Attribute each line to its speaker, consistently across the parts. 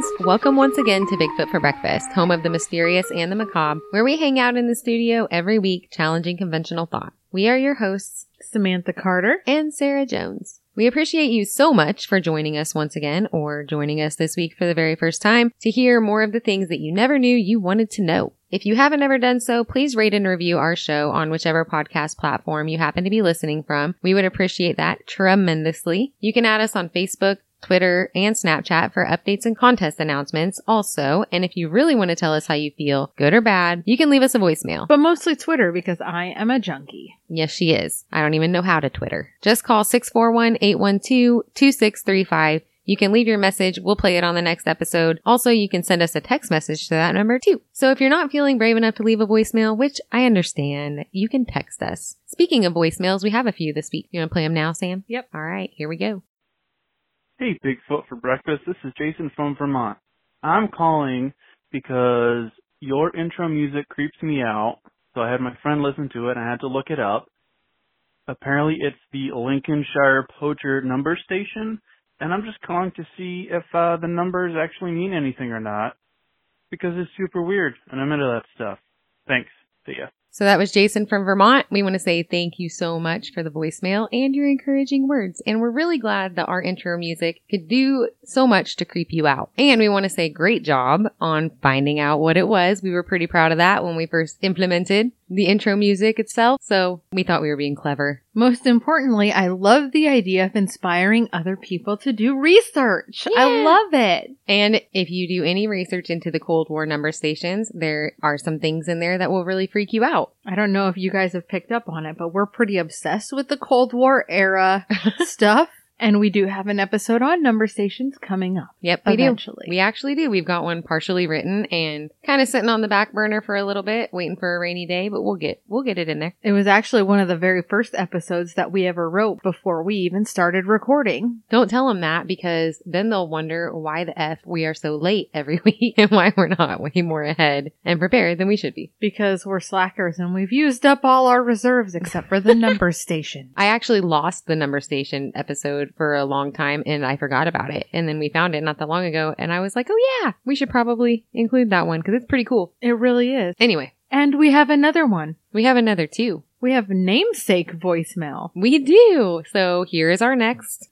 Speaker 1: friends. Welcome once again to Bigfoot for Breakfast, home of the mysterious and the macabre, where we hang out in the studio every week challenging conventional thought. We are your hosts,
Speaker 2: Samantha Carter.
Speaker 1: and Sarah Jones. We appreciate you so much for joining us once again or joining us this week for the very first time to hear more of the things that you never knew you wanted to know. If you haven't ever done so, please rate and review our show on whichever podcast platform you happen to be listening from. We would appreciate that tremendously. You can add us on Facebook, Twitter, and Snapchat for updates and contest announcements also. And if you really want to tell us how you feel, good or bad, you can leave us a voicemail.
Speaker 2: But mostly Twitter because I am a junkie.
Speaker 1: Yes, she is. I don't even know how to Twitter. Just call 641-812-2635. You can leave your message. We'll play it on the next episode. Also, you can send us a text message to that number too. So if you're not feeling brave enough to leave a voicemail, which I understand, you can text us. Speaking of voicemails, we have a few this week. You want to play them now, Sam?
Speaker 2: Yep.
Speaker 1: All right, here we go.
Speaker 3: Hey, Bigfoot for breakfast. This is Jason from Vermont. I'm calling because your intro music creeps me out, so I had my friend listen to it and I had to look it up. Apparently it's the Lincolnshire Poacher number station, and I'm just calling to see if uh, the numbers actually mean anything or not, because it's super weird, and I'm into that stuff. Thanks. See ya.
Speaker 1: So that was Jason from Vermont. We want to say thank you so much for the voicemail and your encouraging words. And we're really glad that our intro music could do so much to creep you out. And we want to say great job on finding out what it was. We were pretty proud of that when we first implemented the intro music itself. So we thought we were being clever.
Speaker 2: Most importantly, I love the idea of inspiring other people to do research. I love it.
Speaker 1: And if you do any research into the Cold War number stations, there are some things in there that will really freak you out.
Speaker 2: I don't know if you guys have picked up on it, but we're pretty obsessed with the Cold War era stuff. And we do have an episode on number stations coming up.
Speaker 1: Yep, we
Speaker 2: Eventually.
Speaker 1: do. We actually do. We've got one partially written and kind of sitting on the back burner for a little bit, waiting for a rainy day, but we'll get we'll get it in there.
Speaker 2: It was actually one of the very first episodes that we ever wrote before we even started recording.
Speaker 1: Don't tell them that because then they'll wonder why the f we are so late every week and why we're not way more ahead and prepared than we should be.
Speaker 2: Because we're slackers and we've used up all our reserves except for the number station.
Speaker 1: I actually lost the number station episode for a long time and I forgot about it. And then we found it not that long ago and I was like, oh yeah, we should probably include that one because it's pretty cool.
Speaker 2: It really is.
Speaker 1: Anyway,
Speaker 2: And we have another one.
Speaker 1: we have another two.
Speaker 2: We have namesake voicemail.
Speaker 1: We do. So here is our next.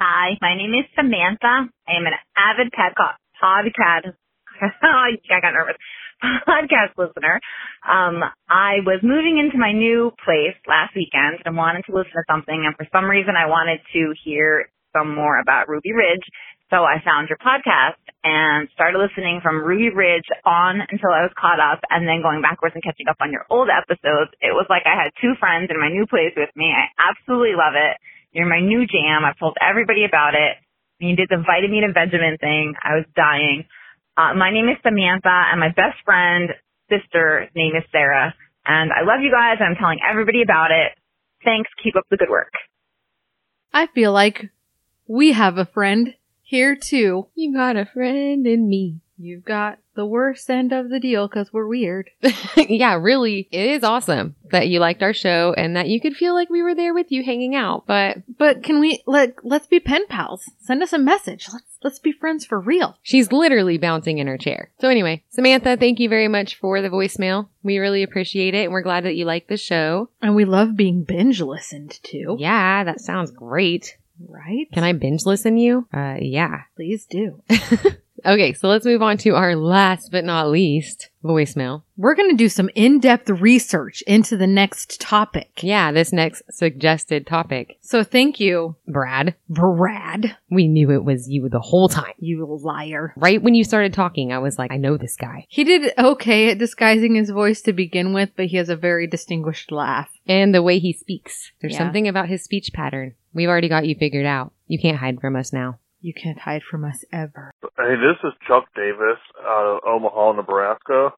Speaker 4: Hi, my name is Samantha. I am an avid podcast podcast. I got nervous. Podcast listener. Um, I was moving into my new place last weekend and wanted to listen to something, and for some reason, I wanted to hear some more about Ruby Ridge. So I found your podcast and started listening from Ruby Ridge on until I was caught up, and then going backwards and catching up on your old episodes. It was like I had two friends in my new place with me. I absolutely love it. You're my new jam. I've told everybody about it. You did the vitamin and Benjamin thing, I was dying. Uh, my name is Samantha and my best friend, sister, name is Sarah. And I love you guys. I'm telling everybody about it. Thanks. Keep up the good work.
Speaker 2: I feel like we have a friend here too.
Speaker 1: You got a friend in me.
Speaker 2: You've got the worst end of the deal because we're weird.
Speaker 1: yeah, really, it is awesome that you liked our show and that you could feel like we were there with you hanging out. But
Speaker 2: But can we let let's be pen pals? Send us a message. Let's let's be friends for real.
Speaker 1: she's literally bouncing in her chair. So anyway, Samantha, thank you very much for the voicemail. We really appreciate it and we're glad that you like the show.
Speaker 2: And we love being binge listened to.
Speaker 1: Yeah, that sounds great.
Speaker 2: Right?
Speaker 1: Can I binge listen you? Uh, yeah.
Speaker 2: please do?
Speaker 1: Okay, so let's move on to our last but not least voicemail.
Speaker 2: We're gonna do some in-depth research into the next topic.
Speaker 1: Yeah, this next suggested topic.
Speaker 2: So thank you,
Speaker 1: Brad,
Speaker 2: Brad.
Speaker 1: we knew it was you the whole time.
Speaker 2: You liar.
Speaker 1: Right when you started talking, I was like, I know this guy.
Speaker 2: He did okay at disguising his voice to begin with, but he has a very distinguished laugh.
Speaker 1: And the way he speaks. There's
Speaker 2: Yeah.
Speaker 1: something about his speech pattern. We've already got you figured out. You can't hide from us now.
Speaker 2: You can't hide from us ever.
Speaker 5: Hey, this is Chuck Davis out of Omaha, Nebraska.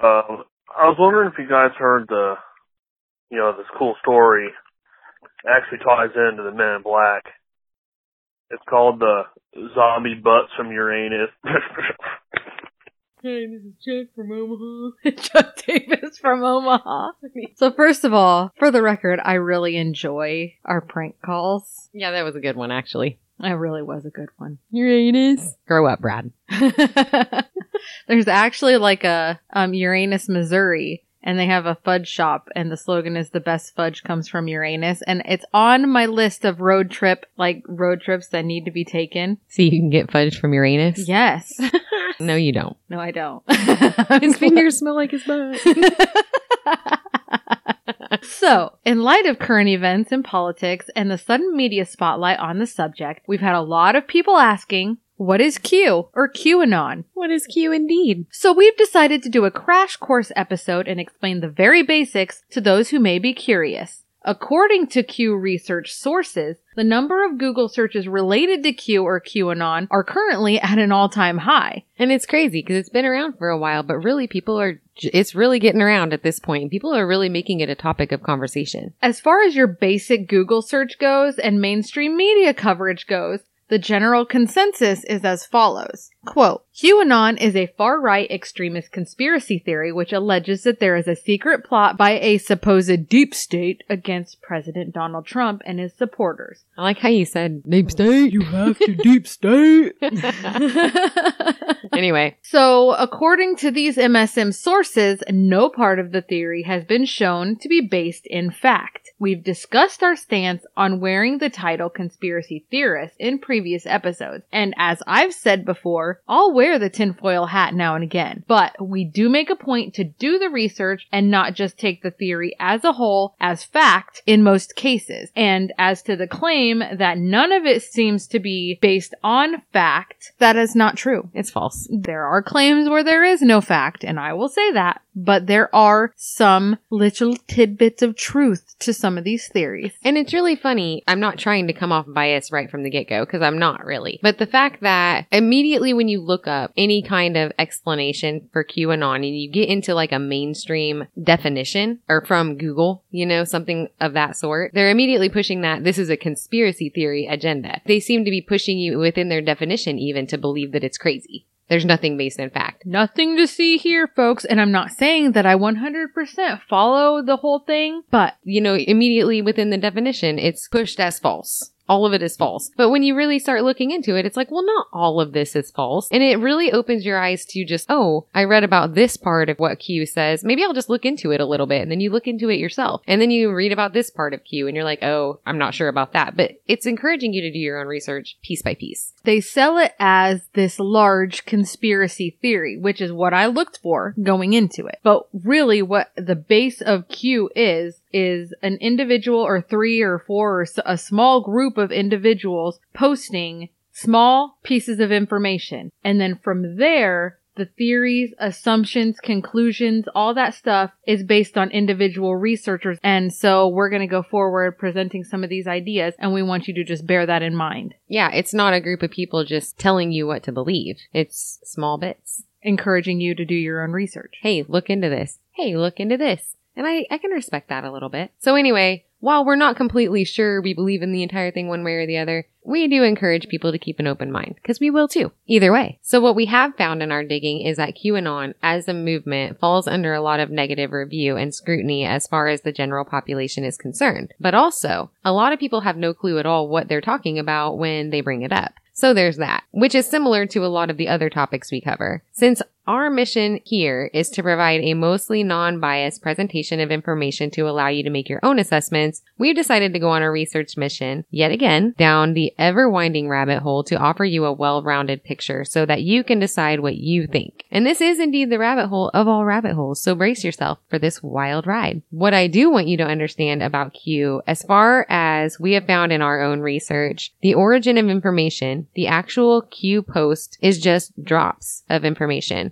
Speaker 5: Um, I was wondering if you guys heard the, you know, this cool story actually ties into the Men in Black. It's called the Zombie Butts from Uranus.
Speaker 1: Hey, this is Chuck from Omaha.
Speaker 2: Chuck Davis from Omaha. So first of all, for the record, I really enjoy our prank calls.
Speaker 1: Yeah, that was a good one, actually.
Speaker 2: That really was a good one.
Speaker 1: Uranus. Grow up, Brad.
Speaker 2: There's actually like a um, Uranus, Missouri, and they have a fudge shop, and the slogan is "The best fudge comes from Uranus," and it's on my list of road trip like road trips that need to be taken.
Speaker 1: So you can get fudge from Uranus?
Speaker 2: Yes.
Speaker 1: No, you don't.
Speaker 2: No, I don't.
Speaker 1: His fingers smell like his butt.
Speaker 2: So, in light of current events in politics and the sudden media spotlight on the subject, we've had a lot of people asking, what is Q or QAnon?
Speaker 1: what is Q indeed?
Speaker 2: So we've decided to do a crash course episode and explain the very basics to those who may be curious. According to Q research sources, the number of Google searches related to Q or QAnon are currently at an all-time high.
Speaker 1: And it's crazy because it's been around for a while, but really people are it's really getting around at this point. People are really making it a topic of conversation.
Speaker 2: As far as your basic Google search goes and mainstream media coverage goes, the general consensus is as follows. Quote, QAnon is a far-right extremist conspiracy theory which alleges that there is a secret plot by a supposed deep state against President Donald Trump and his supporters.
Speaker 1: I like how you said deep state.
Speaker 2: You have to deep state.
Speaker 1: anyway,
Speaker 2: So, according to these MSM sources, no part of the theory has been shown to be based in fact. We've discussed our stance on wearing the title conspiracy theorist in previous episodes, and as I've said before, I'll wear the tinfoil hat now and again. But we do make a point to do the research and not just take the theory as a whole as fact in most cases. And as to the claim that none of it seems to be based on fact, that is not true.
Speaker 1: it's false.
Speaker 2: There are claims where there is no fact, and I will say that, but there are some little tidbits of truth to some of these theories.
Speaker 1: And it's really funny. I'm not trying to come off biased right from the get go because I'm not really. But the fact that immediately when you look up any kind of explanation for QAnon and you get into like a mainstream definition or from Google, you know, something of that sort, they're immediately pushing that this is a conspiracy theory agenda. They seem to be pushing you within their definition even to believe that it's crazy. There's nothing based in fact.
Speaker 2: Nothing to see here, folks, and I'm not saying that I 100% follow the whole thing, but
Speaker 1: you know, immediately within the definition, it's pushed as false. All of it is false. But when you really start looking into it, it's like, well, not all of this is false. And it really opens your eyes to just, oh, I read about this part of what Q says. Maybe I'll just look into it a little bit. And then you look into it yourself. And then you read about this part of Q and you're like, oh, I'm not sure about that. But it's encouraging you to do your own research piece by piece.
Speaker 2: they sell it as this large conspiracy theory, which is what I looked for going into it. But really what the base of Q is, is an individual or three or four or a small group of individuals posting small pieces of information. And then from there, the theories, assumptions, conclusions, all that stuff is based on individual researchers. And so we're going to go forward presenting some of these ideas and we want you to just bear that in mind.
Speaker 1: Yeah, it's not a group of people just telling you what to believe. It's small bits.
Speaker 2: encouraging you to do your own research.
Speaker 1: hey, look into this. Hey, look into this. And I, I can respect that a little bit. So anyway, while we're not completely sure we believe in the entire thing one way or the other, we do encourage people to keep an open mind because we will too. Either way. So what we have found in our digging is that QAnon as a movement falls under a lot of negative review and scrutiny as far as the general population is concerned. But also, a lot of people have no clue at all what they're talking about when they bring it up. So there's that, which is similar to a lot of the other topics we cover. Since our mission here is to provide a mostly non-biased presentation of information to allow you to make your own assessments, we've decided to go on a research mission, yet again, down the ever-winding rabbit hole to offer you a well-rounded picture so that you can decide what you think. And this is indeed the rabbit hole of all rabbit holes, so brace yourself for this wild ride. What I do want you to understand about Q, as far as we have found in our own research, the origin of information, the actual Q post is just drops of information.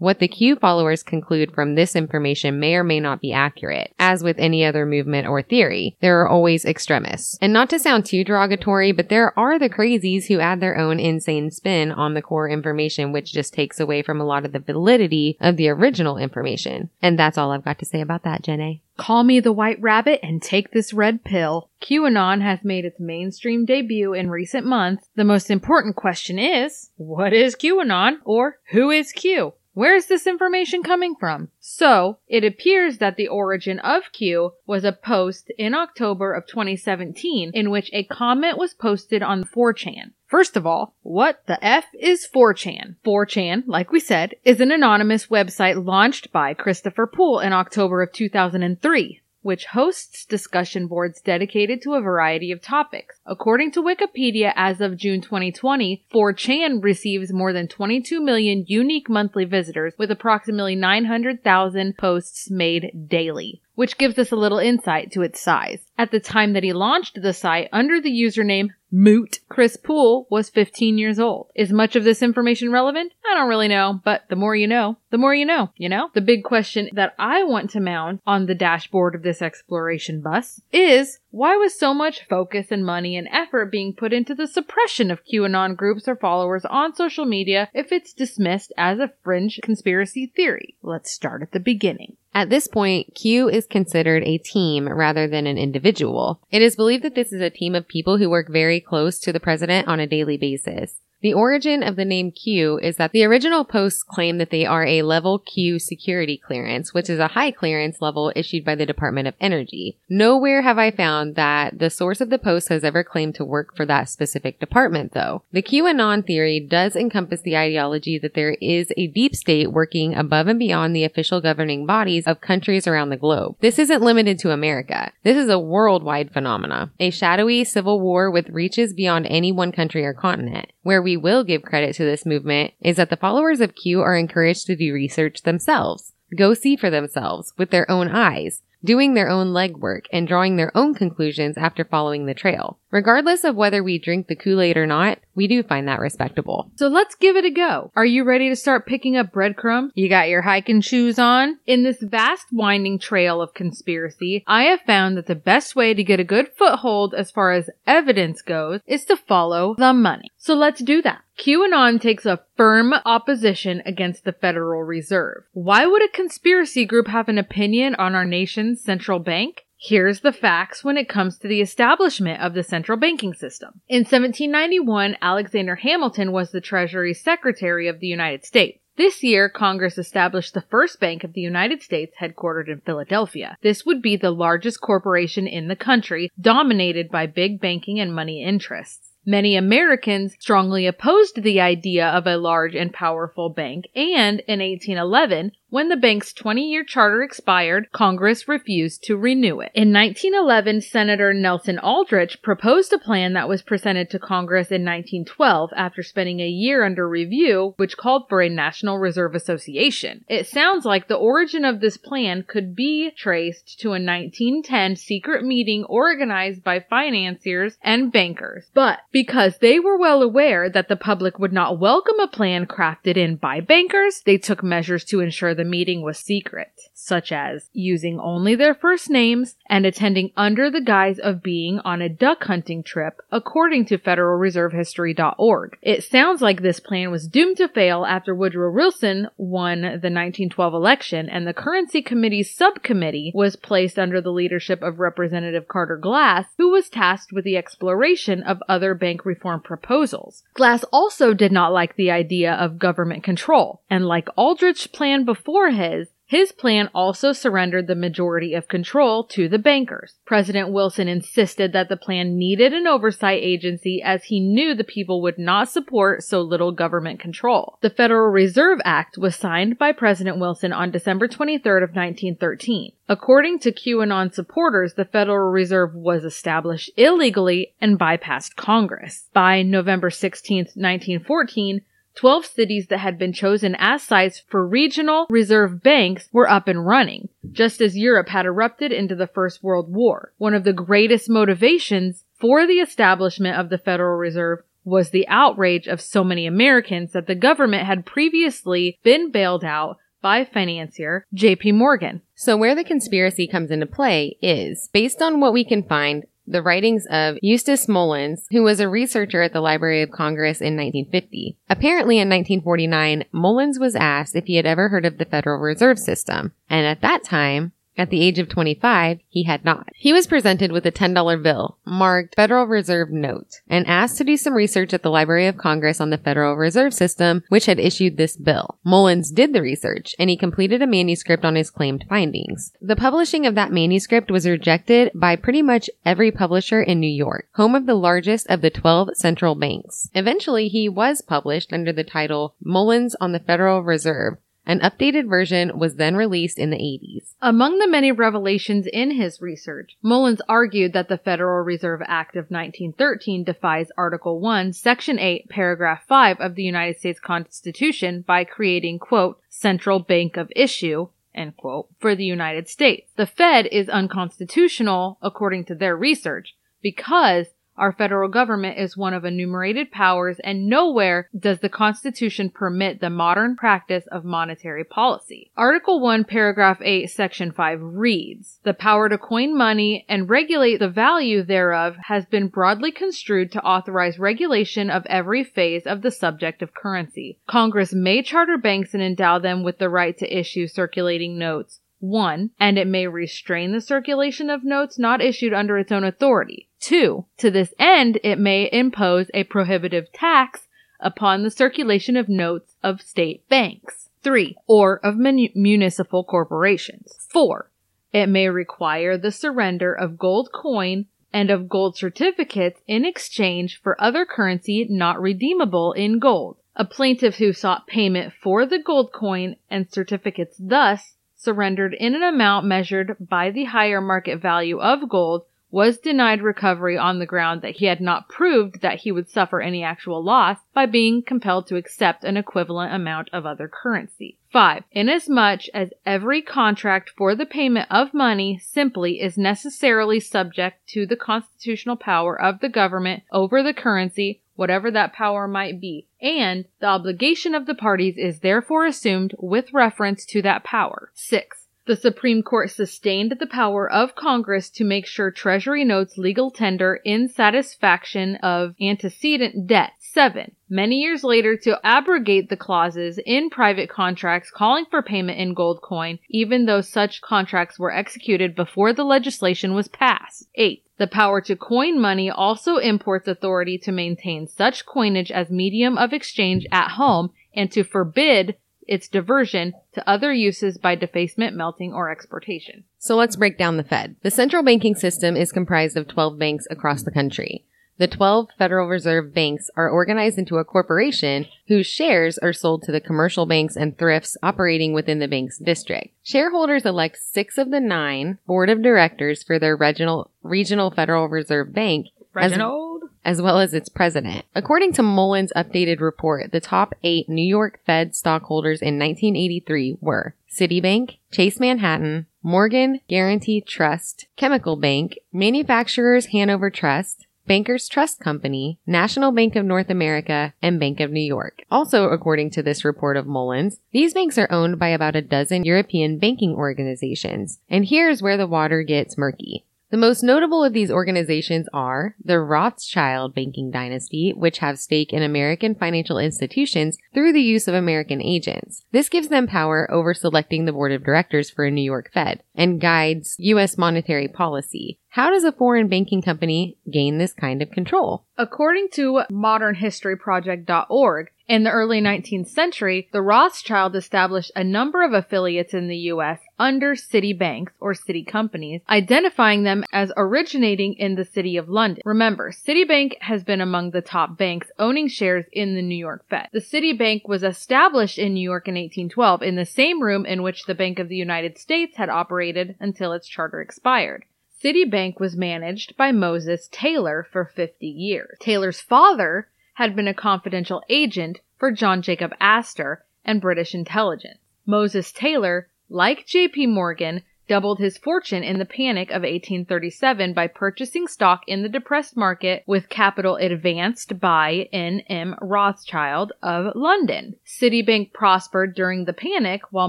Speaker 1: What the Q followers conclude from this information may or may not be accurate. As with any other movement or theory, there are always extremists. And not to sound too derogatory, but there are the crazies who add their own insane spin on the core information, which just takes away from a lot of the validity of the original information. And that's all I've got to say about that, Jenny.
Speaker 2: Call me the White Rabbit and take this red pill. QAnon has made its mainstream debut in recent months. The most important question is, what is QAnon or who is Q? Where Where's this information coming from? So, it appears that the origin of Q was a post in October of 2017 in which a comment was posted on 4chan. First of all, what the F is 4chan? 4chan, like we said, is an anonymous website launched by Christopher Poole in October of 2003 which hosts discussion boards dedicated to a variety of topics. According to Wikipedia, as of June 2020, 4chan receives more than 22 million unique monthly visitors with approximately 900,000 posts made daily which gives us a little insight to its size. At the time that he launched the site under the username Moot, Chris Poole was 15 years old. Is much of this information relevant? I don't really know, but the more you know, the more you know, you know? The big question that I want to mount on the dashboard of this exploration bus is why was so much focus and money and effort being put into the suppression of QAnon groups or followers on social media if it's dismissed as a fringe conspiracy theory? Let's start at the beginning.
Speaker 1: At this point, Q is considered a team rather than an individual. It is believed that this is a team of people who work very close to the president on a daily basis. The origin of the name Q is that the original posts claim that they are a level Q security clearance, which is a high clearance level issued by the Department of Energy. Nowhere have I found that the source of the post has ever claimed to work for that specific department though. The QAnon theory does encompass the ideology that there is a deep state working above and beyond the official governing bodies of countries around the globe. This isn't limited to America. This is a worldwide phenomena, a shadowy civil war with reaches beyond any one country or continent, where we we will give credit to this movement is that the followers of Q are encouraged to do research themselves, go see for themselves with their own eyes, doing their own legwork and drawing their own conclusions after following the trail. Regardless of whether we drink the Kool-Aid or not, we do find that respectable.
Speaker 2: So let's give it a go. Are you ready to start picking up breadcrumbs? You got your hiking shoes on? In this vast winding trail of conspiracy, I have found that the best way to get a good foothold as far as evidence goes is to follow the money. So let's do that. QAnon takes a firm opposition against the Federal Reserve. Why would a conspiracy group have an opinion on our nation's central bank? Here's the facts when it comes to the establishment of the central banking system. In 1791, Alexander Hamilton was the Treasury Secretary of the United States. This year, Congress established the first bank of the United States headquartered in Philadelphia. This would be the largest corporation in the country, dominated by big banking and money interests. Many Americans strongly opposed the idea of a large and powerful bank, and in 1811, when the bank's 20 year charter expired, Congress refused to renew it. In 1911, Senator Nelson Aldrich proposed a plan that was presented to Congress in 1912 after spending a year under review, which called for a National Reserve Association. It sounds like the origin of this plan could be traced to a 1910 secret meeting organized by financiers and bankers. But because they were well aware that the public would not welcome a plan crafted in by bankers, they took measures to ensure the meeting was secret, such as using only their first names and attending under the guise of being on a duck hunting trip, according to FederalReserveHistory.org. It sounds like this plan was doomed to fail after Woodrow Wilson won the 1912 election and the Currency Committee's subcommittee was placed under the leadership of Representative Carter Glass, who was tasked with the exploration of other bank reform proposals. Glass also did not like the idea of government control, and like Aldrich's plan before before his, his plan also surrendered the majority of control to the bankers. President Wilson insisted that the plan needed an oversight agency as he knew the people would not support so little government control. The Federal Reserve Act was signed by President Wilson on December 23rd of 1913. According to QAnon supporters, the Federal Reserve was established illegally and bypassed Congress. By November 16th, 1914, 12 cities that had been chosen as sites for regional reserve banks were up and running, just as Europe had erupted into the First World War. One of the greatest motivations for the establishment of the Federal Reserve was the outrage of so many Americans that the government had previously been bailed out by financier JP Morgan.
Speaker 1: So where the conspiracy comes into play is, based on what we can find, the writings of Eustace Mullins, who was a researcher at the Library of Congress in 1950. Apparently in 1949, Mullins was asked if he had ever heard of the Federal Reserve System, and at that time, At the age of 25, he had not. He was presented with a $10 bill marked Federal Reserve Note and asked to do some research at the Library of Congress on the Federal Reserve System, which had issued this bill. Mullins did the research and he completed a manuscript on his claimed findings. The publishing of that manuscript was rejected by pretty much every publisher in New York, home of the largest of the 12 central banks. Eventually, he was published under the title Mullins on the Federal Reserve, an updated version was then released in the 80s.
Speaker 2: Among the many revelations in his research, Mullins argued that the Federal Reserve Act of 1913 defies Article 1, Section 8, Paragraph 5 of the United States Constitution by creating, quote, central bank of issue, end quote, for the United States. The Fed is unconstitutional, according to their research, because our federal government is one of enumerated powers and nowhere does the Constitution permit the modern practice of monetary policy. Article 1, paragraph 8, section 5 reads, The power to coin money and regulate the value thereof has been broadly construed to authorize regulation of every phase of the subject of currency. Congress may charter banks and endow them with the right to issue circulating notes 1. And it may restrain the circulation of notes not issued under its own authority. 2. To this end, it may impose a prohibitive tax upon the circulation of notes of state banks. 3. Or of mun- municipal corporations. 4. It may require the surrender of gold coin and of gold certificates in exchange for other currency not redeemable in gold. A plaintiff who sought payment for the gold coin and certificates thus surrendered in an amount measured by the higher market value of gold was denied recovery on the ground that he had not proved that he would suffer any actual loss by being compelled to accept an equivalent amount of other currency. 5. Inasmuch as every contract for the payment of money simply is necessarily subject to the constitutional power of the government over the currency, whatever that power might be, and the obligation of the parties is therefore assumed with reference to that power. 6. The Supreme Court sustained the power of Congress to make sure Treasury notes legal tender in satisfaction of antecedent debt. 7. Many years later to abrogate the clauses in private contracts calling for payment in gold coin, even though such contracts were executed before the legislation was passed. 8. The power to coin money also imports authority to maintain such coinage as medium of exchange at home and to forbid its diversion to other uses by defacement, melting, or exportation.
Speaker 1: So let's break down the Fed. The central banking system is comprised of 12 banks across the country. The 12 Federal Reserve banks are organized into a corporation whose shares are sold to the commercial banks and thrifts operating within the bank's district. Shareholders elect six of the nine board of directors for their regional, regional Federal Reserve Bank as-
Speaker 2: Reginald?
Speaker 1: as well as its president. According to Mullins' updated report, the top eight New York Fed stockholders in 1983 were Citibank, Chase Manhattan, Morgan Guaranty Trust, Chemical Bank, Manufacturers Hanover Trust, Bankers Trust Company, National Bank of North America, and Bank of New York. Also, according to this report of Mullins, these banks are owned by about a dozen European banking organizations. And here's where the water gets murky. The most notable of these organizations are the Rothschild banking dynasty, which have stake in American financial institutions through the use of American agents. This gives them power over selecting the board of directors for a New York Fed and guides U.S. monetary policy. How does a foreign banking company gain this kind of control?
Speaker 2: According to modernhistoryproject.org, in the early 19th century, the Rothschild established a number of affiliates in the U.S. under city banks or city companies, identifying them as originating in the city of London. Remember, Citibank has been among the top banks owning shares in the New York Fed. The Citibank was established in New York in 1812 in the same room in which the Bank of the United States had operated until its charter expired. Citibank was managed by Moses Taylor for 50 years. Taylor's father had been a confidential agent for John Jacob Astor and British intelligence. Moses Taylor, like JP Morgan, doubled his fortune in the panic of 1837 by purchasing stock in the depressed market with capital advanced by N.M. Rothschild of London. Citibank prospered during the panic while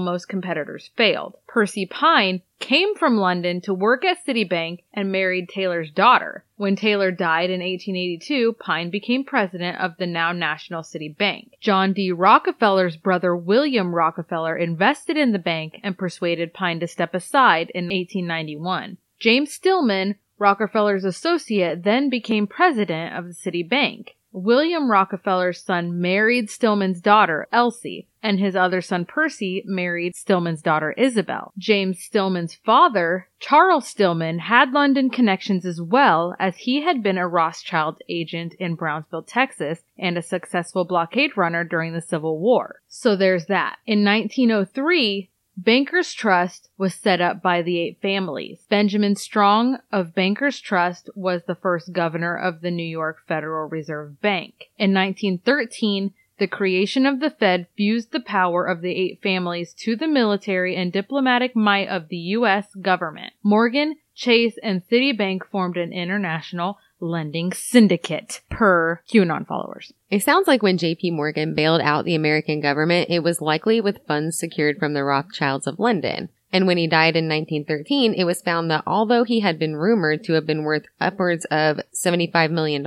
Speaker 2: most competitors failed. Percy Pyne came from London to work at Citibank and married Taylor's daughter. When Taylor died in 1882, Pyne became president of the now National City Bank. John D. Rockefeller's brother William Rockefeller invested in the bank and persuaded Pyne to step aside in 1891. James Stillman, Rockefeller's associate, then became president of the City Bank. William Rockefeller's son married Stillman's daughter, Elsie, and his other son, Percy, married Stillman's daughter, Isabel. James Stillman's father, Charles Stillman, had London connections as well, as he had been a Rothschild agent in Brownsville, Texas, and a successful blockade runner during the Civil War. So there's that. In 1903, Bankers Trust was set up by the eight families. Benjamin Strong of Bankers Trust was the first governor of the New York Federal Reserve Bank. In 1913, the creation of the Fed fused the power of the eight families to the military and diplomatic might of the U.S. government. Morgan, Chase, and Citibank formed an international lending syndicate per QAnon followers.
Speaker 1: It sounds like when JP Morgan bailed out the American government, it was likely with funds secured from the Rothschilds of London. And when he died in 1913, it was found that although he had been rumored to have been worth upwards of $75 million,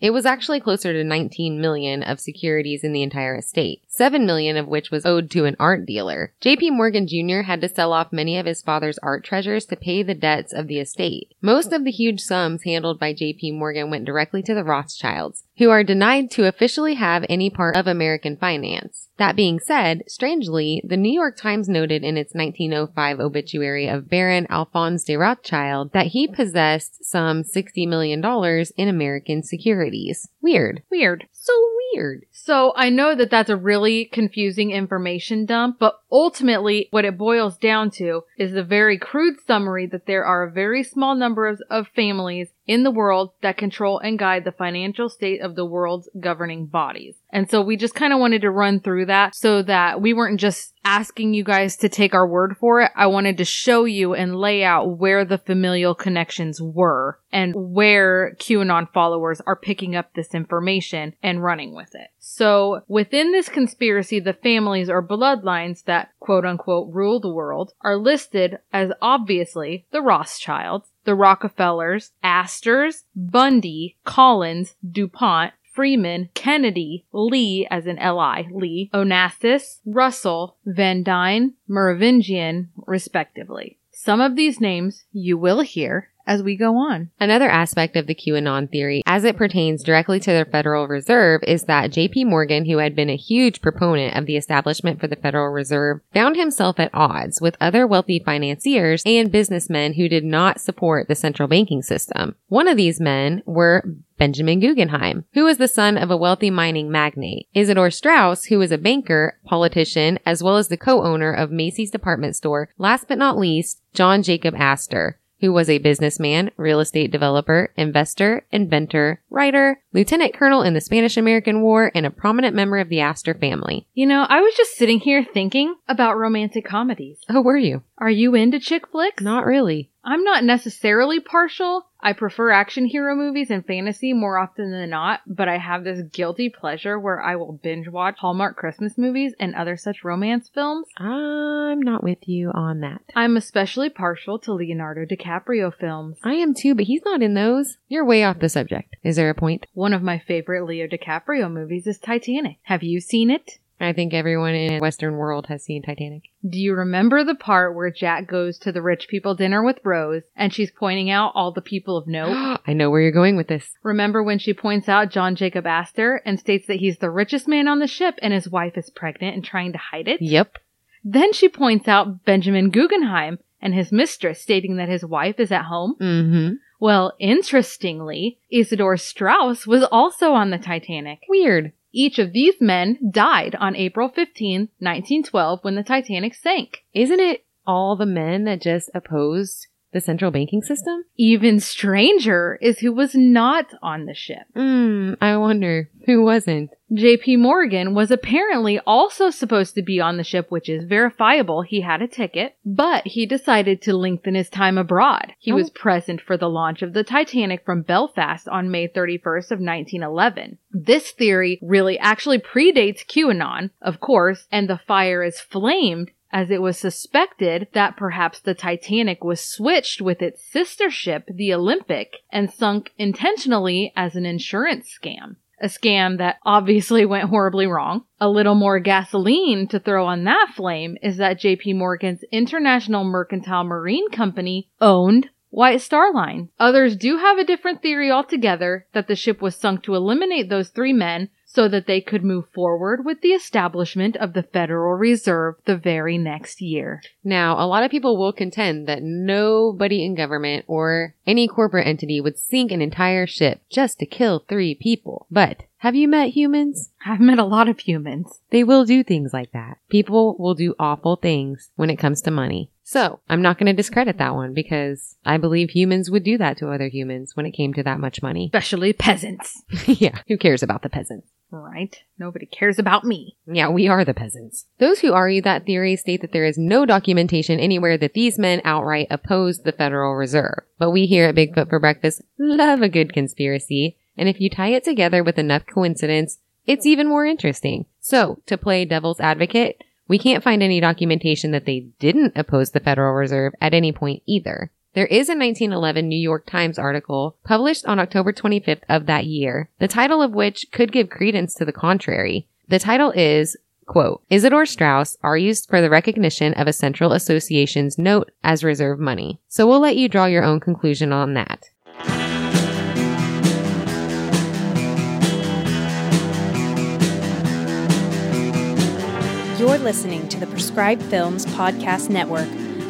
Speaker 1: it was actually closer to 19 million of securities in the entire estate. 7 million of which was owed to an art dealer. JP Morgan Jr. had to sell off many of his father's art treasures to pay the debts of the estate. Most of the huge sums handled by JP Morgan went directly to the Rothschilds, who are denied to officially have any part of American finance. That being said, strangely, the New York Times noted in its 1905 obituary of Baron Alphonse de Rothschild that he possessed some $60 million in American securities. Weird.
Speaker 2: Weird.
Speaker 1: So weird.
Speaker 2: So I know that that's a really confusing information dump, but ultimately what it boils down to is the very crude summary that there are a very small number of, of families in the world that control and guide the financial state of the world's governing bodies. And so we just kind of wanted to run through that so that we weren't just asking you guys to take our word for it. I wanted to show you and lay out where the familial connections were and where QAnon followers are picking up this information and running with it. So within this conspiracy, the families or bloodlines that quote unquote rule the world are listed as obviously the Rothschilds, the Rockefellers, Astors, Bundy, Collins, DuPont, Freeman, Kennedy, Lee as in L-I, Lee, Onassis, Russell, Van Dyne, Merovingian, respectively. Some of these names you will hear as we go on.
Speaker 1: Another aspect of the QAnon theory, as it pertains directly to the Federal Reserve, is that JP Morgan, who had been a huge proponent of the establishment for the Federal Reserve, found himself at odds with other wealthy financiers and businessmen who did not support the central banking system. One of these men were Benjamin Guggenheim, who was the son of a wealthy mining magnate. Isidor Straus, who was a banker, politician, as well as the co-owner of Macy's department store. Last but not least, John Jacob Astor, who was a businessman, real estate developer, investor, inventor, writer, lieutenant colonel in the Spanish American War, and a prominent member of the Astor family.
Speaker 2: You know, I was just sitting here thinking about romantic comedies.
Speaker 1: Oh, were you?
Speaker 2: Are you into chick flicks?
Speaker 1: Not really.
Speaker 2: I'm not necessarily partial. I prefer action hero movies and fantasy more often than not, but I have this guilty pleasure where I will binge watch Hallmark Christmas movies and other such romance films.
Speaker 1: I'm not with you on that.
Speaker 2: I'm especially partial to Leonardo DiCaprio films.
Speaker 1: I am too, but he's not in those. You're way off the subject. Is there a point?
Speaker 2: One of my favorite Leo DiCaprio movies is Titanic. Have you seen it?
Speaker 1: I think everyone in the Western world has seen Titanic.
Speaker 2: Do you remember the part where Jack goes to the rich people dinner with Rose and she's pointing out all the people of note?
Speaker 1: I know where you're going with this.
Speaker 2: Remember when she points out John Jacob Astor and states that he's the richest man on the ship and his wife is pregnant and trying to hide it?
Speaker 1: Yep.
Speaker 2: Then she points out Benjamin Guggenheim and his mistress stating that his wife is at home.
Speaker 1: Mm-hmm.
Speaker 2: Well, interestingly, Isidor Straus was also on the Titanic.
Speaker 1: Weird.
Speaker 2: Each of these men died on April 15, 1912, when the Titanic sank.
Speaker 1: Isn't it all the men that just opposed the central banking system?
Speaker 2: Even stranger is who was not on the ship.
Speaker 1: Hmm, I wonder who wasn't.
Speaker 2: JP Morgan was apparently also supposed to be on the ship, which is verifiable. He had a ticket, but he decided to lengthen his time abroad. He
Speaker 1: Oh.
Speaker 2: was present for the launch of the Titanic from Belfast on May 31st of 1911. This theory really actually predates QAnon, of course, and the fire is flamed as it was suspected that perhaps the Titanic was switched with its sister ship, the Olympic, and sunk intentionally as an insurance scam. A scam that obviously went horribly wrong. A little more gasoline to throw on that flame is that JP Morgan's International Mercantile Marine Company owned White Star Line. Others do have a different theory altogether that the ship was sunk to eliminate those three men so that they could move forward with the establishment of the Federal Reserve the very next year.
Speaker 1: Now, a lot of people will contend that nobody in government or any corporate entity would sink an entire ship just to kill three people. But have you met humans?
Speaker 2: I've met a lot of humans.
Speaker 1: They will do things like that. People will do awful things when it comes to money. So I'm not going to discredit that one because I believe humans would do that to other humans when it came to that much money.
Speaker 2: Especially peasants.
Speaker 1: yeah. Who cares about the peasants?
Speaker 2: Right? Nobody cares about me.
Speaker 1: Yeah, we are the peasants. Those who argue that theory state that there is no documentation anywhere that these men outright opposed the Federal Reserve. But we here at Bigfoot for Breakfast love a good conspiracy. And if you tie it together with enough coincidence, it's even more interesting. So, to play devil's advocate, we can't find any documentation that they didn't oppose the Federal Reserve at any point either. There is a 1911 New York Times article published on October 25th of that year, the title of which could give credence to the contrary. The title is, quote, Isidor Straus argues for the recognition of a central association's note as reserve money. So we'll let you draw your own conclusion on that.
Speaker 6: You're listening to the Prescribed Films Podcast Network,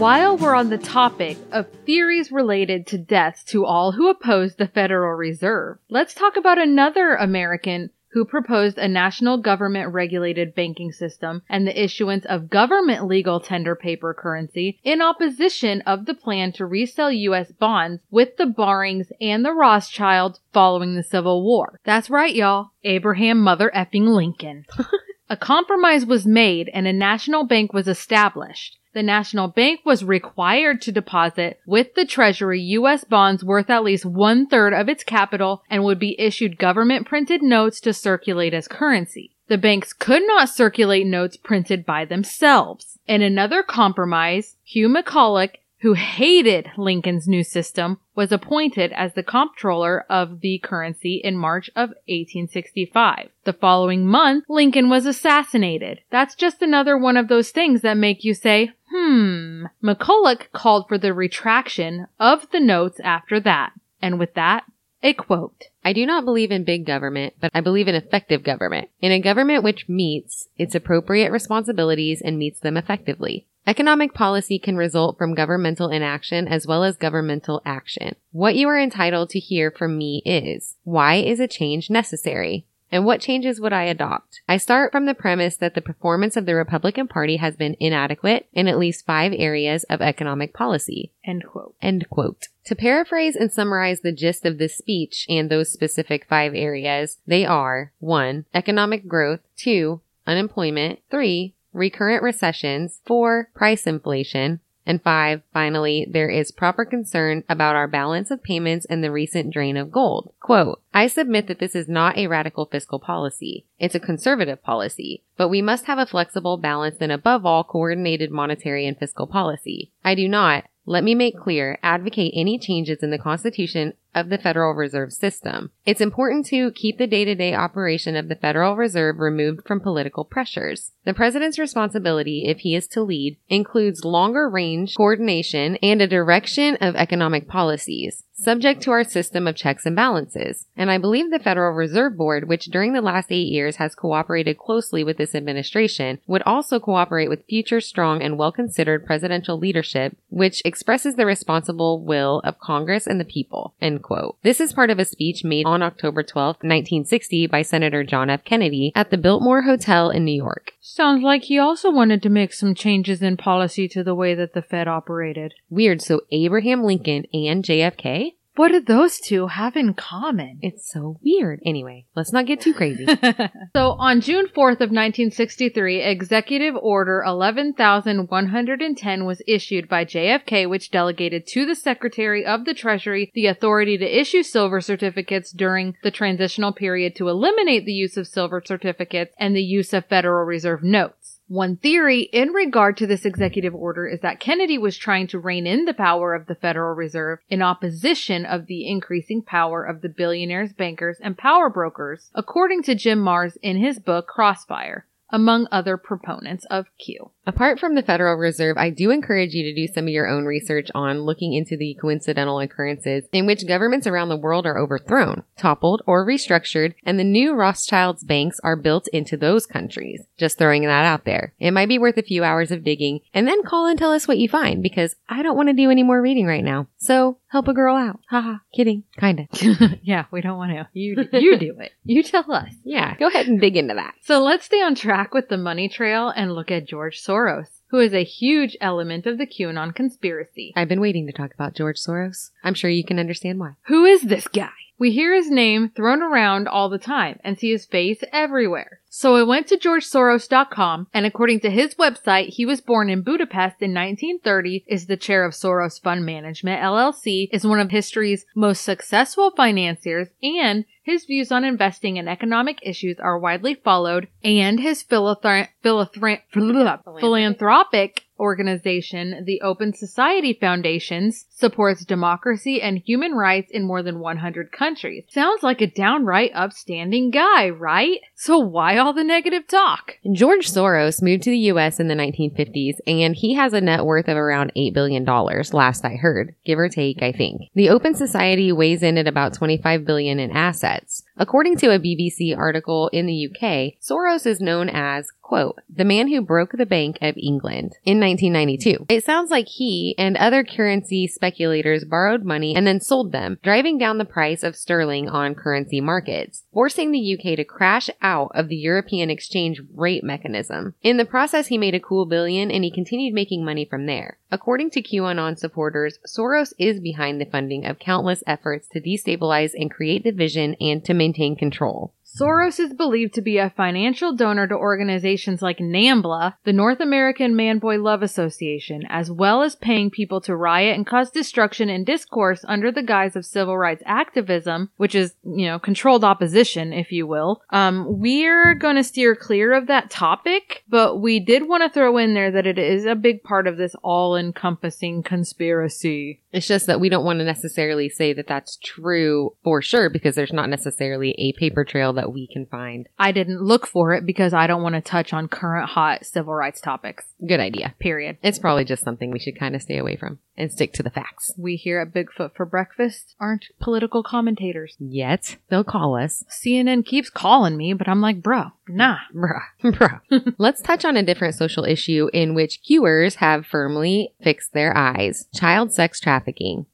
Speaker 2: While we're on the topic of theories related to deaths to all who oppose the Federal Reserve, let's talk about another American who proposed a national government regulated banking system and the issuance of government legal tender paper currency in opposition of the plan to resell U.S. bonds with the Barings and the Rothschilds following the Civil War. That's right, y'all. Abraham mother effing Lincoln. a compromise was made and a national bank was established the national bank was required to deposit with the treasury U.S. bonds worth at least one third of its capital and would be issued government printed notes to circulate as currency. The banks could not circulate notes printed by themselves. In another compromise, Hugh McCulloch who hated Lincoln's new system, was appointed as the comptroller of the currency in March of 1865. The following month, Lincoln was assassinated. That's just another one of those things that make you say, hmm. McCulloch called for the retraction of the notes after that. And with that, a quote.
Speaker 1: I do not believe in big government, but I believe in effective government. In a government which meets its appropriate responsibilities and meets them effectively. Economic policy can result from governmental inaction as well as governmental action. What you are entitled to hear from me is, why is a change necessary? And what changes would I adopt? I start from the premise that the performance of the Republican Party has been inadequate in at least five areas of economic policy.
Speaker 2: End quote.
Speaker 1: End quote. To paraphrase and summarize the gist of this speech and those specific five areas, they are 1. Economic growth, 2. Unemployment, 3. Recurrent recessions, 4. Price inflation, and five, finally, there is proper concern about our balance of payments and the recent drain of gold. Quote, I submit that this is not a radical fiscal policy. It's a conservative policy, but we must have a flexible, balanced, and above all, coordinated monetary and fiscal policy. I do not, let me make clear, advocate any changes in the Constitution of the Federal Reserve System. It's important to keep the day-to-day operation of the Federal Reserve removed from political pressures. The President's responsibility, if he is to lead, includes longer range coordination and a direction of economic policies subject to our system of checks and balances. And I believe the Federal Reserve Board, which during the last eight years has cooperated closely with this administration, would also cooperate with future strong and well-considered presidential leadership, which expresses the responsible will of Congress and the people. End end quote. This is part of a speech made on October 12, 1960 by Senator John F. Kennedy at the Biltmore Hotel in New York.
Speaker 2: Sounds like he also wanted to make some changes in policy to the way that the Fed operated.
Speaker 1: Weird. So Abraham Lincoln and JFK?
Speaker 2: What do those two have in common?
Speaker 1: It's so weird. Anyway, let's not get too crazy.
Speaker 2: so on June 4th of 1963, Executive Order 11110 was issued by JFK which delegated to the Secretary of the Treasury the authority to issue silver certificates during the transitional period to eliminate the use of silver certificates and the use of Federal Reserve notes. One theory in regard to this executive order is that Kennedy was trying to rein in the power of the Federal Reserve in opposition of the increasing power of the billionaires, bankers, and power brokers, according to Jim Marrs in his book Crossfire among other proponents of Q.
Speaker 1: Apart from the Federal Reserve, I do encourage you to do some of your own research on looking into the coincidental occurrences in which governments around the world are overthrown, toppled, or restructured, and the new Rothschilds banks are built into those countries. Just throwing that out there. It might be worth a few hours of digging, and then call and tell us what you find, because I don't want to do any more reading right now. So, help a girl out. Haha, kidding. Kinda.
Speaker 2: yeah, we don't want to. You, you do it. You tell us.
Speaker 1: Yeah, go ahead and dig into that.
Speaker 2: So let's stay on track with the money trail and look at George Soros, who is a huge element of the QAnon conspiracy.
Speaker 1: I've been waiting to talk about George Soros. I'm sure you can understand why.
Speaker 2: Who is this guy? We hear his name thrown around all the time and see his face everywhere. So I went to georgesoros.com and according to his website, he was born in Budapest in 1930, is the chair of Soros Fund Management LLC, is one of history's most successful financiers, and his views on investing and economic issues are widely followed, and his philanthro- philanthro- philanthropic organization, the Open Society Foundations, supports democracy and human rights in more than 100 countries. Sounds like a downright upstanding guy, right? So why all the negative talk?
Speaker 1: George Soros moved to the US in the 1950s and he has a net worth of around $8 billion, last I heard, give or take, I think. The Open Society weighs in at about 25 billion in assets. According to a BBC article in the UK, Soros is known as quote, the man who broke the Bank of England in 1992. It sounds like he and other currency speculators borrowed money and then sold them, driving down the price of sterling on currency markets, forcing the UK to crash out of the European exchange rate mechanism. In the process, he made a cool billion and he continued making money from there. According to QAnon supporters, Soros is behind the funding of countless efforts to destabilize and create division and to maintain control.
Speaker 2: Soros is believed to be a financial donor to organizations like NAMBLA, the North American Man Boy Love Association, as well as paying people to riot and cause destruction and discourse under the guise of civil rights activism, which is, you know, controlled opposition, if you will. Um, we're going to steer clear of that topic, but we did want to throw in there that it is a big part of this all-encompassing conspiracy.
Speaker 1: It's just that we don't want to necessarily say that that's true for sure because there's not necessarily a paper trail that we can find.
Speaker 2: I didn't look for it because I don't want to touch on current hot civil rights topics.
Speaker 1: Good idea.
Speaker 2: Period.
Speaker 1: It's probably just something we should kind of stay away from and stick to the facts.
Speaker 2: We here at Bigfoot for Breakfast aren't political commentators.
Speaker 1: Yet, they'll call us.
Speaker 2: CNN keeps calling me, but I'm like, bro, nah.
Speaker 1: Bruh. Bruh. Let's touch on a different social issue in which Qers have firmly fixed their eyes. Child sex trafficking.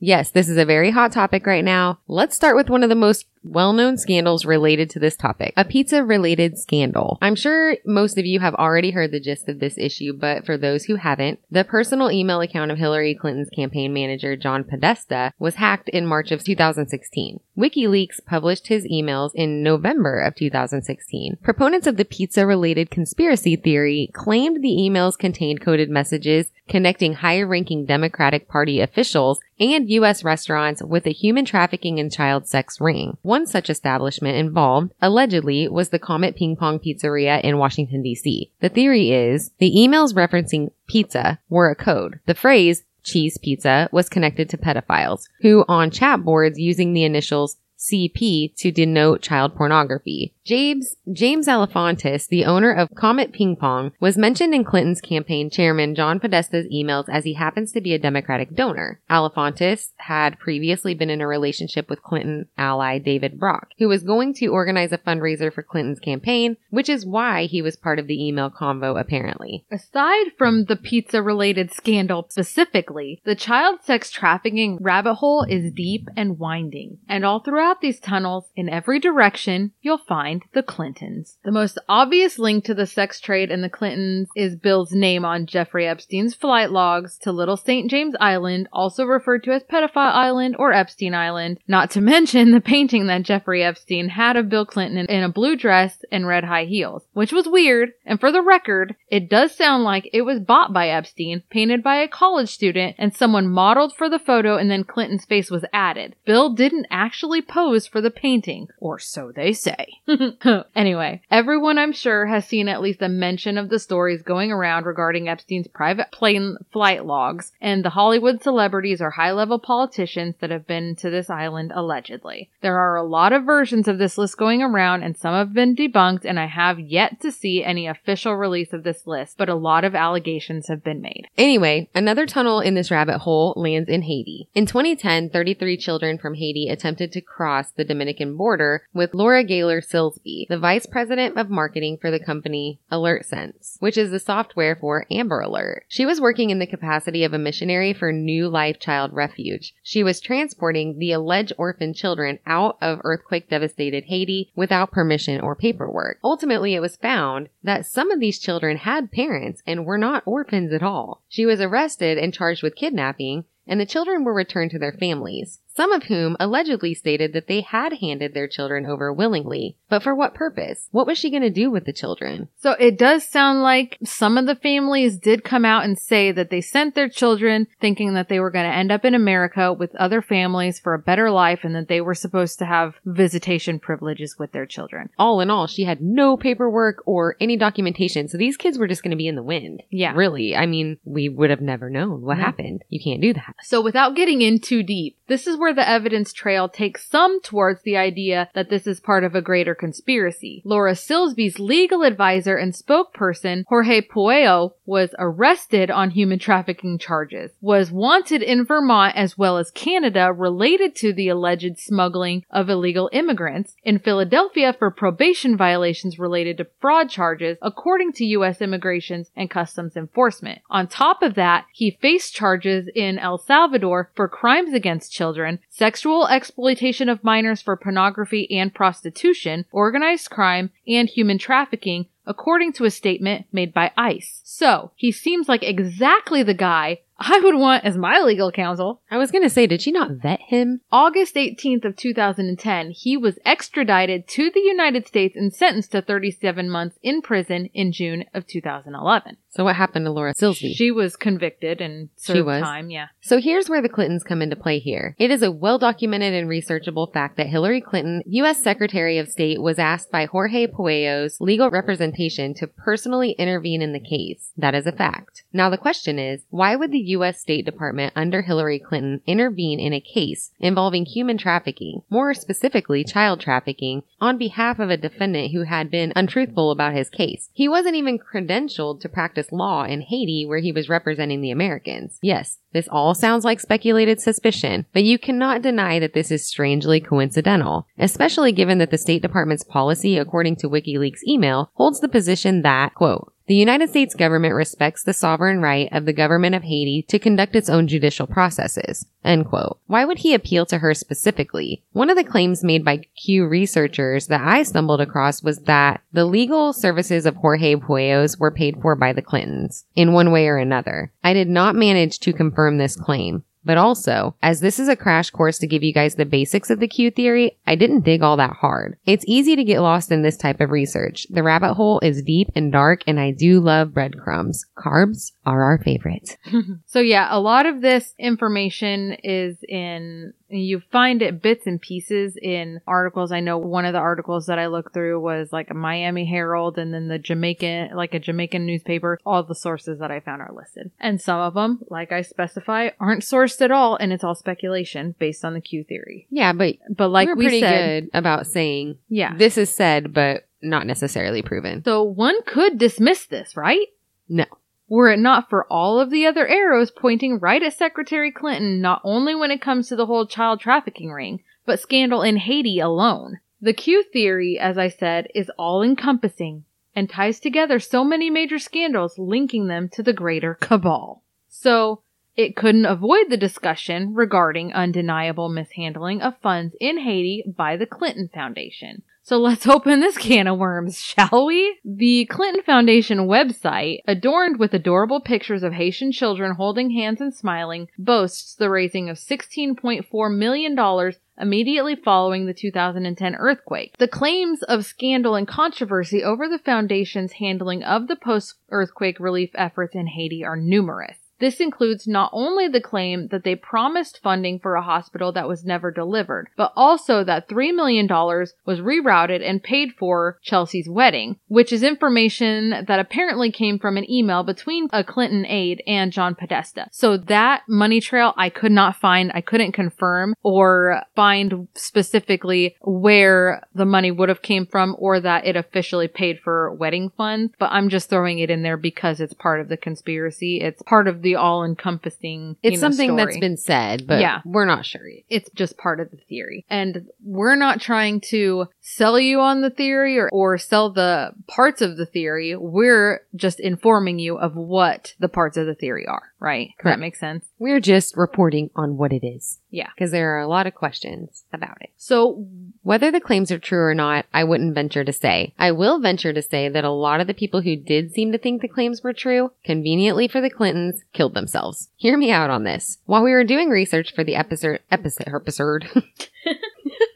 Speaker 1: Yes, this is a very hot topic right now. Let's start with one of the most well-known scandals related to this topic. A pizza-related scandal. I'm sure most of you have already heard the gist of this issue, but for those who haven't, the personal email account of Hillary Clinton's campaign manager John Podesta was hacked in March of 2016. WikiLeaks published his emails in November of 2016. Proponents of the pizza-related conspiracy theory claimed the emails contained coded messages connecting high-ranking Democratic Party officials and U.S. restaurants with a human trafficking and child sex ring. One such establishment involved, allegedly, was the Comet Ping Pong Pizzeria in Washington, D.C. The theory is the emails referencing pizza were a code. The phrase cheese pizza was connected to pedophiles who on chat boards using the initials CP to denote child pornography. James, James Alefantis, the owner of Comet Ping Pong, was mentioned in Clinton's campaign chairman John Podesta's emails as he happens to be a Democratic donor. Alefantis had previously been in a relationship with Clinton ally David Brock, who was going to organize a fundraiser for Clinton's campaign, which is why he was part of the email convo apparently.
Speaker 2: Aside from the pizza related scandal specifically, the child sex trafficking rabbit hole is deep and winding. And all throughout these tunnels, in every direction, you'll find the Clintons. The most obvious link to the sex trade and the Clintons is Bill's name on Jeffrey Epstein's flight logs to Little St. James Island, also referred to as Pedophile Island or Epstein Island, not to mention the painting that Jeffrey Epstein had of Bill Clinton in a blue dress and red high heels, which was weird, and for the record, it does sound like it was bought by Epstein, painted by a college student, and someone modeled for the photo and then Clinton's face was added. Bill didn't actually pose for the painting, or so they say. anyway, everyone I'm sure has seen at least a mention of the stories going around regarding Epstein's private plane flight logs and the Hollywood celebrities or high level politicians that have been to this island allegedly. There are a lot of versions of this list going around and some have been debunked and I have yet to see any official release of this list, but a lot of allegations have been made.
Speaker 1: Anyway, another tunnel in this rabbit hole lands in Haiti. In 2010, 33 children from Haiti attempted to cross the Dominican border with Laura Gayler Silsby, the vice president of marketing for the company AlertSense, which is the software for Amber Alert. She was working in the capacity of a missionary for New Life Child Refuge. She was transporting the alleged orphan children out of earthquake devastated Haiti without permission or paperwork. Ultimately, it was found that some of these children had parents and were not orphans at all. She was arrested and charged with kidnapping, and the children were returned to their families some of whom allegedly stated that they had handed their children over willingly. But for what purpose? What was she going to do with the children?
Speaker 2: So it does sound like some of the families did come out and say that they sent their children thinking that they were going to end up in America with other families for a better life and that they were supposed to have visitation privileges with their children.
Speaker 1: All in all, she had no paperwork or any documentation. So these kids were just going to be in the wind.
Speaker 2: Yeah.
Speaker 1: Really. I mean, we would have never known what
Speaker 2: No.
Speaker 1: happened. You can't do that.
Speaker 2: So without getting in too deep, this is where the evidence trail takes some towards the idea that this is part of a greater conspiracy. Laura Silsby's legal advisor and spokesperson, Jorge Puello, was arrested on human trafficking charges, was wanted in Vermont as well as Canada related to the alleged smuggling of illegal immigrants, in Philadelphia for probation violations related to fraud charges, according to U.S. Immigrations and Customs Enforcement. On top of that, he faced charges in El Salvador for crimes against children, sexual exploitation of minors for pornography and prostitution, organized crime, and human trafficking, according to a statement made by ICE. So, he seems like exactly the guy I would want as my legal counsel.
Speaker 1: I was going to say, did she not vet him?
Speaker 2: August 18th of 2010, he was extradited to the United States and sentenced to 37 months in prison in June of 2011.
Speaker 1: So what happened to Laura Silsby?
Speaker 2: She was convicted and served
Speaker 1: She was?
Speaker 2: time, yeah.
Speaker 1: So here's where the Clintons come into play here. It is a well documented and researchable fact that Hillary Clinton, U.S. Secretary of State, was asked by Jorge Puello's legal representation to personally intervene in the case. That is a fact. Now the question is, why would the U.S. State Department under Hillary Clinton intervene in a case involving human trafficking, more specifically child trafficking, on behalf of a defendant who had been untruthful about his case? He wasn't even credentialed to practice law in Haiti where he was representing the Americans. Yes, this all sounds like speculated suspicion, but you cannot deny that this is strangely coincidental, especially given that the State Department's policy, according to WikiLeaks email, holds the position that, quote, the United States government respects the sovereign right of the government of Haiti to conduct its own judicial processes. End quote. Why would he appeal to her specifically? One of the claims made by Q researchers that I stumbled across was that the legal services of Jorge Puellos were paid for by the Clintons, in one way or another. I did not manage to confirm this claim. But also, as this is a crash course to give you guys the basics of the Q theory, I didn't dig all that hard. It's easy to get lost in this type of research. The rabbit hole is deep and dark, and I do love breadcrumbs. Carbs are our favorites.
Speaker 2: so yeah, a lot of this information is in you find it bits and pieces in articles. I know one of the articles that I looked through was like a Miami Herald and then the Jamaican, like a Jamaican newspaper. All the sources that I found are listed. And some of them, like I specify, aren't sourced at all and it's all speculation based on the Q theory.
Speaker 1: Yeah, but
Speaker 2: But like
Speaker 1: we're
Speaker 2: we
Speaker 1: pretty
Speaker 2: said,
Speaker 1: good about saying
Speaker 2: yeah.
Speaker 1: this is said, but not necessarily proven.
Speaker 2: So one could dismiss this, right?
Speaker 1: No.
Speaker 2: Were it not for all of the other arrows pointing right at Secretary Clinton, not only when it comes to the whole child trafficking ring, but scandal in Haiti alone. The Q theory, as I said, is all encompassing and ties together so many major scandals linking them to the greater cabal. So, it couldn't avoid the discussion regarding undeniable mishandling of funds in Haiti by the Clinton Foundation. So let's open this can of worms, shall we? The Clinton Foundation website, adorned with adorable pictures of Haitian children holding hands and smiling, boasts the raising of $16.4 million immediately following the 2010 earthquake. The claims of scandal and controversy over the foundation's handling of the post-earthquake relief efforts in Haiti are numerous. This includes not only the claim that they promised funding for a hospital that was never delivered, but also that $3 million was rerouted and paid for Chelsea's wedding, which is information that apparently came from an email between a Clinton aide and John Podesta. So that money trail I could not find, I couldn't confirm or find specifically where the money would have came from or that it officially paid for wedding funds, but I'm just throwing it in there because it's part of the conspiracy. It's part of the all-encompassing.
Speaker 1: It's
Speaker 2: you know,
Speaker 1: something that's been said, but
Speaker 2: Yeah.
Speaker 1: we're not sure.
Speaker 2: It's just part of the theory. And we're not trying to sell you on the theory or, or sell the parts of the theory. We're just informing you of what the parts of the theory are, right?
Speaker 1: Correct.
Speaker 2: that make sense?
Speaker 1: We're just reporting on what it is.
Speaker 2: Yeah.
Speaker 1: Because there are a lot of questions about it.
Speaker 2: So
Speaker 1: Whether the claims are true or not, I wouldn't venture to say. I will venture to say that a lot of the people who did seem to think the claims were true, conveniently for the Clintons, killed themselves. Hear me out on this. While we were doing research for the episode, episode, episode,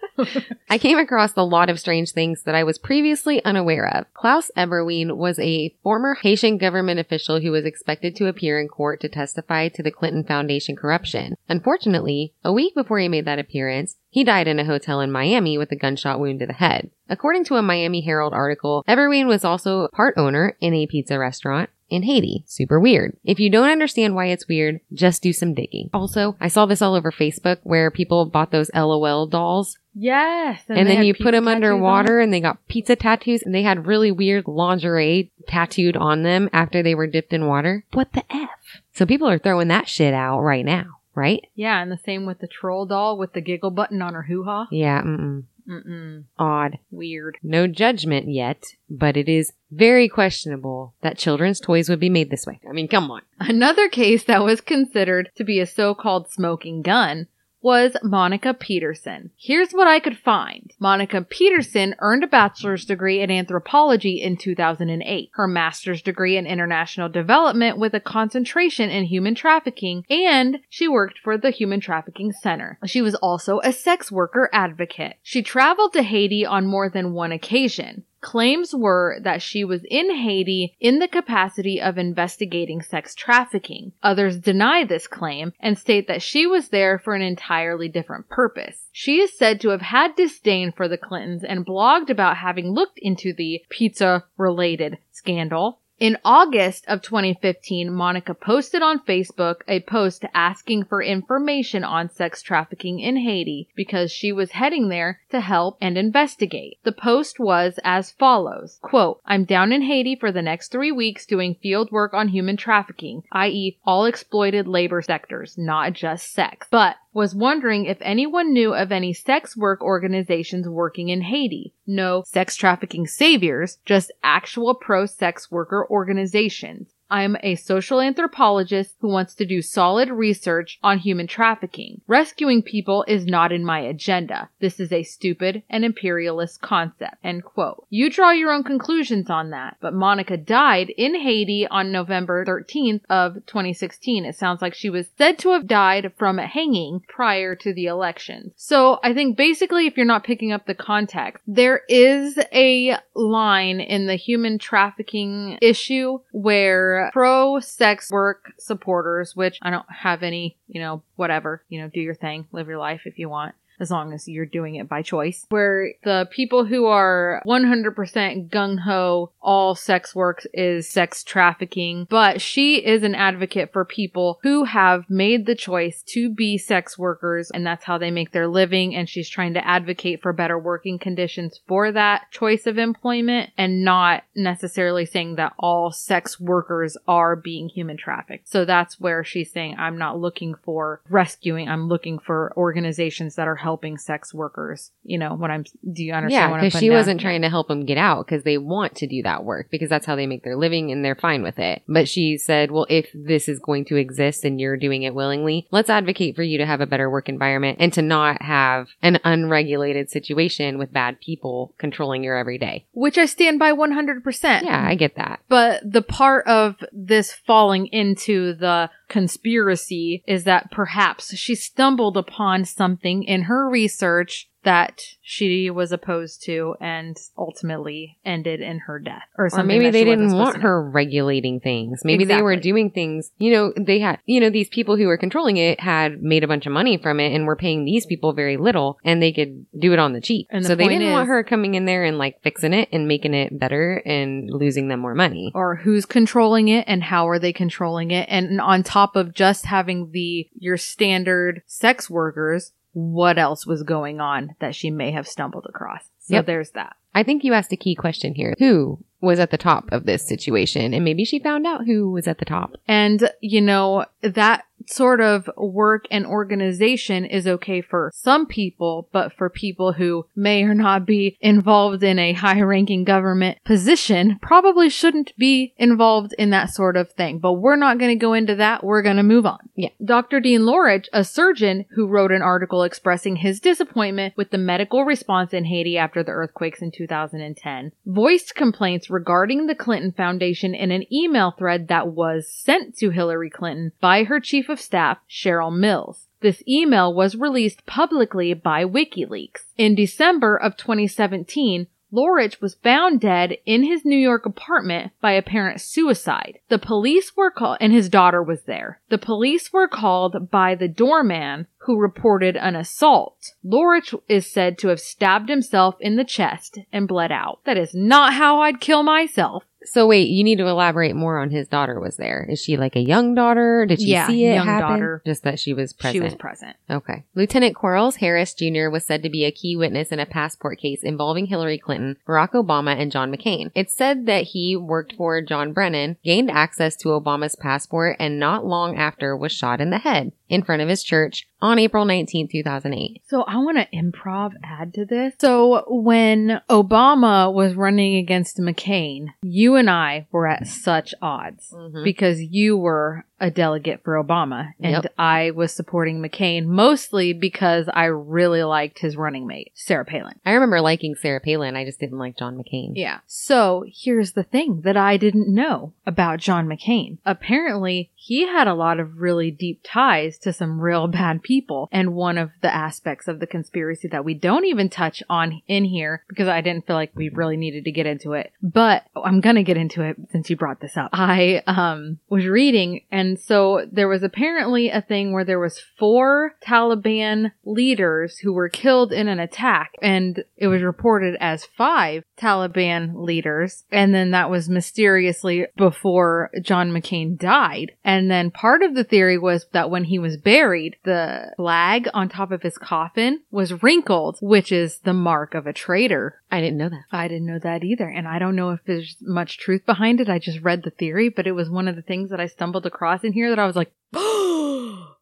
Speaker 1: I came across a lot of strange things that I was previously unaware of. Klaus Eberwein was a former Haitian government official who was expected to appear in court to testify to the Clinton Foundation corruption. Unfortunately, a week before he made that appearance, he died in a hotel in Miami with a gunshot wound to the head. According to a Miami Herald article, Eberwein was also a part owner in a pizza restaurant in Haiti. Super weird. If you don't understand why it's weird, just do some digging. Also, I saw this all over Facebook where people bought those LOL dolls
Speaker 2: yes.
Speaker 1: and,
Speaker 2: they
Speaker 1: then you put them
Speaker 2: on
Speaker 1: underwater and they got pizza tattoos and they had really weird lingerie tattooed on them after they were dipped in water. What the F? So people are throwing that shit out right now, right?
Speaker 2: Yeah, and the same with the troll doll with the giggle button on her hoo ha.
Speaker 1: Yeah, mm-mm.
Speaker 2: Mm-mm.
Speaker 1: Odd.
Speaker 2: Weird.
Speaker 1: No judgment yet, but it is very questionable that children's toys would be made this way. I mean, come on.
Speaker 2: Another case that was considered to be a so-called smoking gun was Monica Peterson. Here's what I could find. Monica Peterson earned a bachelor's degree in anthropology in 2008, her master's degree in international development with a concentration in human trafficking, and she worked for the Human Trafficking Center. She was also a sex worker advocate. She traveled to Haiti on more than one occasion. Claims were that she was in Haiti in the capacity of investigating sex trafficking. Others deny this claim and state that she was there for an entirely different purpose. She is said to have had disdain for the Clintons and blogged about having looked into the pizza related scandal. In August of 2015, Monica posted on Facebook a post asking for information on sex trafficking in Haiti because she was heading there to help and investigate. The post was as follows, quote, I'm down in Haiti for the next three weeks doing field work on human trafficking, i.e. all exploited labor sectors, not just sex. But was wondering if anyone knew of any sex work organizations working in Haiti. No sex trafficking saviors, just actual pro sex worker organizations. I'm a social anthropologist who wants to do solid research on human trafficking. Rescuing people is not in my agenda. This is a stupid and imperialist concept. End quote. You draw your own conclusions on that. But Monica died in Haiti on November 13th of 2016. It sounds like she was said to have died from hanging prior to the election. So I think basically if you're not picking up the context, there is a line in the human trafficking issue where pro sex work supporters, which I don't have any, you know, whatever, you know, do your thing, live your life if you want as long as you're doing it by choice. Where the people who are 100% gung ho, all sex work is sex trafficking, but she is an advocate for people who have made the choice to be sex workers and that's how they make their living. And she's trying to advocate for better working conditions for that choice of employment and not necessarily saying that all sex workers are being human trafficked. So that's where she's saying, I'm not looking for rescuing. I'm looking for organizations that are helping helping sex workers. You know what I'm? Do you understand?
Speaker 1: Yeah,
Speaker 2: what I'm
Speaker 1: because she
Speaker 2: down?
Speaker 1: wasn't trying to help them get out because they want to do that work because that's how they make their living and they're fine with it. But she said, well, if this is going to exist and you're doing it willingly, let's advocate for you to have a better work environment and to not have an unregulated situation with bad people controlling your everyday.
Speaker 2: which I stand by 100%.
Speaker 1: Yeah, I get that.
Speaker 2: But the part of this falling into the conspiracy is that perhaps she stumbled upon something in her research that she was opposed to and ultimately ended in her death or
Speaker 1: Or
Speaker 2: something.
Speaker 1: maybe
Speaker 2: that
Speaker 1: they didn't want her regulating things. Maybe they were doing things, you know, they had, you know, these people who were controlling it had made a bunch of money from it and were paying these people very little and they could do it on the cheap.
Speaker 2: And the
Speaker 1: so they didn't want her coming in there and like fixing it and making it better and losing them more money.
Speaker 2: or who's controlling it and how are they controlling it and on top of just having the your standard sex workers what else was going on that she may have stumbled across so
Speaker 1: Yep.
Speaker 2: there's that
Speaker 1: I think you asked a key question here. Who was at the top of this situation? And maybe she found out who was at the top.
Speaker 2: and you know that sort of work and organization is okay for some people but for people who may or not be involved in a high ranking government position probably shouldn't be involved in that sort of thing but we're not going to go into that we're going to move on
Speaker 1: Yeah.
Speaker 2: Dr. Dean Lorich, a surgeon who wrote an article expressing his disappointment with the medical response in Haiti after the earthquakes in 2010, voiced complaints regarding the Clinton Foundation in an email thread that was sent to Hillary Clinton by her chief of staff, Cheryl Mills. This email was released publicly by WikiLeaks. In December of 2017, Lorich was found dead in his New York apartment by apparent suicide. The police were called, and his daughter was there. The police were called by the doorman who reported an assault. Lorich is said to have stabbed himself in the chest and bled out. That is not how I'd kill myself.
Speaker 1: So wait, you need to elaborate more on his daughter was there. Is she like a young daughter? Did she
Speaker 2: Yeah,
Speaker 1: see it
Speaker 2: young
Speaker 1: happen?
Speaker 2: daughter.
Speaker 1: Just that she was present.
Speaker 2: She was present.
Speaker 1: Okay. Lieutenant Quarles Harris Jr. was said to be a key witness in a passport case involving Hillary Clinton, Barack Obama, and John McCain. It's said that he worked for John Brennan, gained access to Obama's passport, and not long after was shot in the head in front of his church on April 19, 2008.
Speaker 2: So I want to improv add to this. So when Obama was running against McCain, you and I were at such odds
Speaker 1: Mhm.
Speaker 2: because you were a delegate for Obama and
Speaker 1: Yep.
Speaker 2: I was supporting McCain mostly because I really liked his running mate, Sarah Palin.
Speaker 1: I remember liking Sarah Palin. I just didn't like John McCain.
Speaker 2: Yeah. So here's the thing that I didn't know about John McCain. Apparently, he had a lot of really deep ties to some real bad people. And one of the aspects of the conspiracy that we don't even touch on in here because I didn't feel like we really needed to get into it. But I'm going to get into it since you brought this up. I um was reading and so there was apparently a thing where there was four Taliban leaders who were killed in an attack and it was reported as five Taliban leaders and then that was mysteriously before John McCain died and then part of the theory was that when he was buried the flag on top of his coffin was wrinkled which is the mark of a traitor
Speaker 1: I didn't know that.
Speaker 2: I didn't know that either. And I don't know if there's much truth behind it. I just read the theory, but it was one of the things that I stumbled across in here that I was like,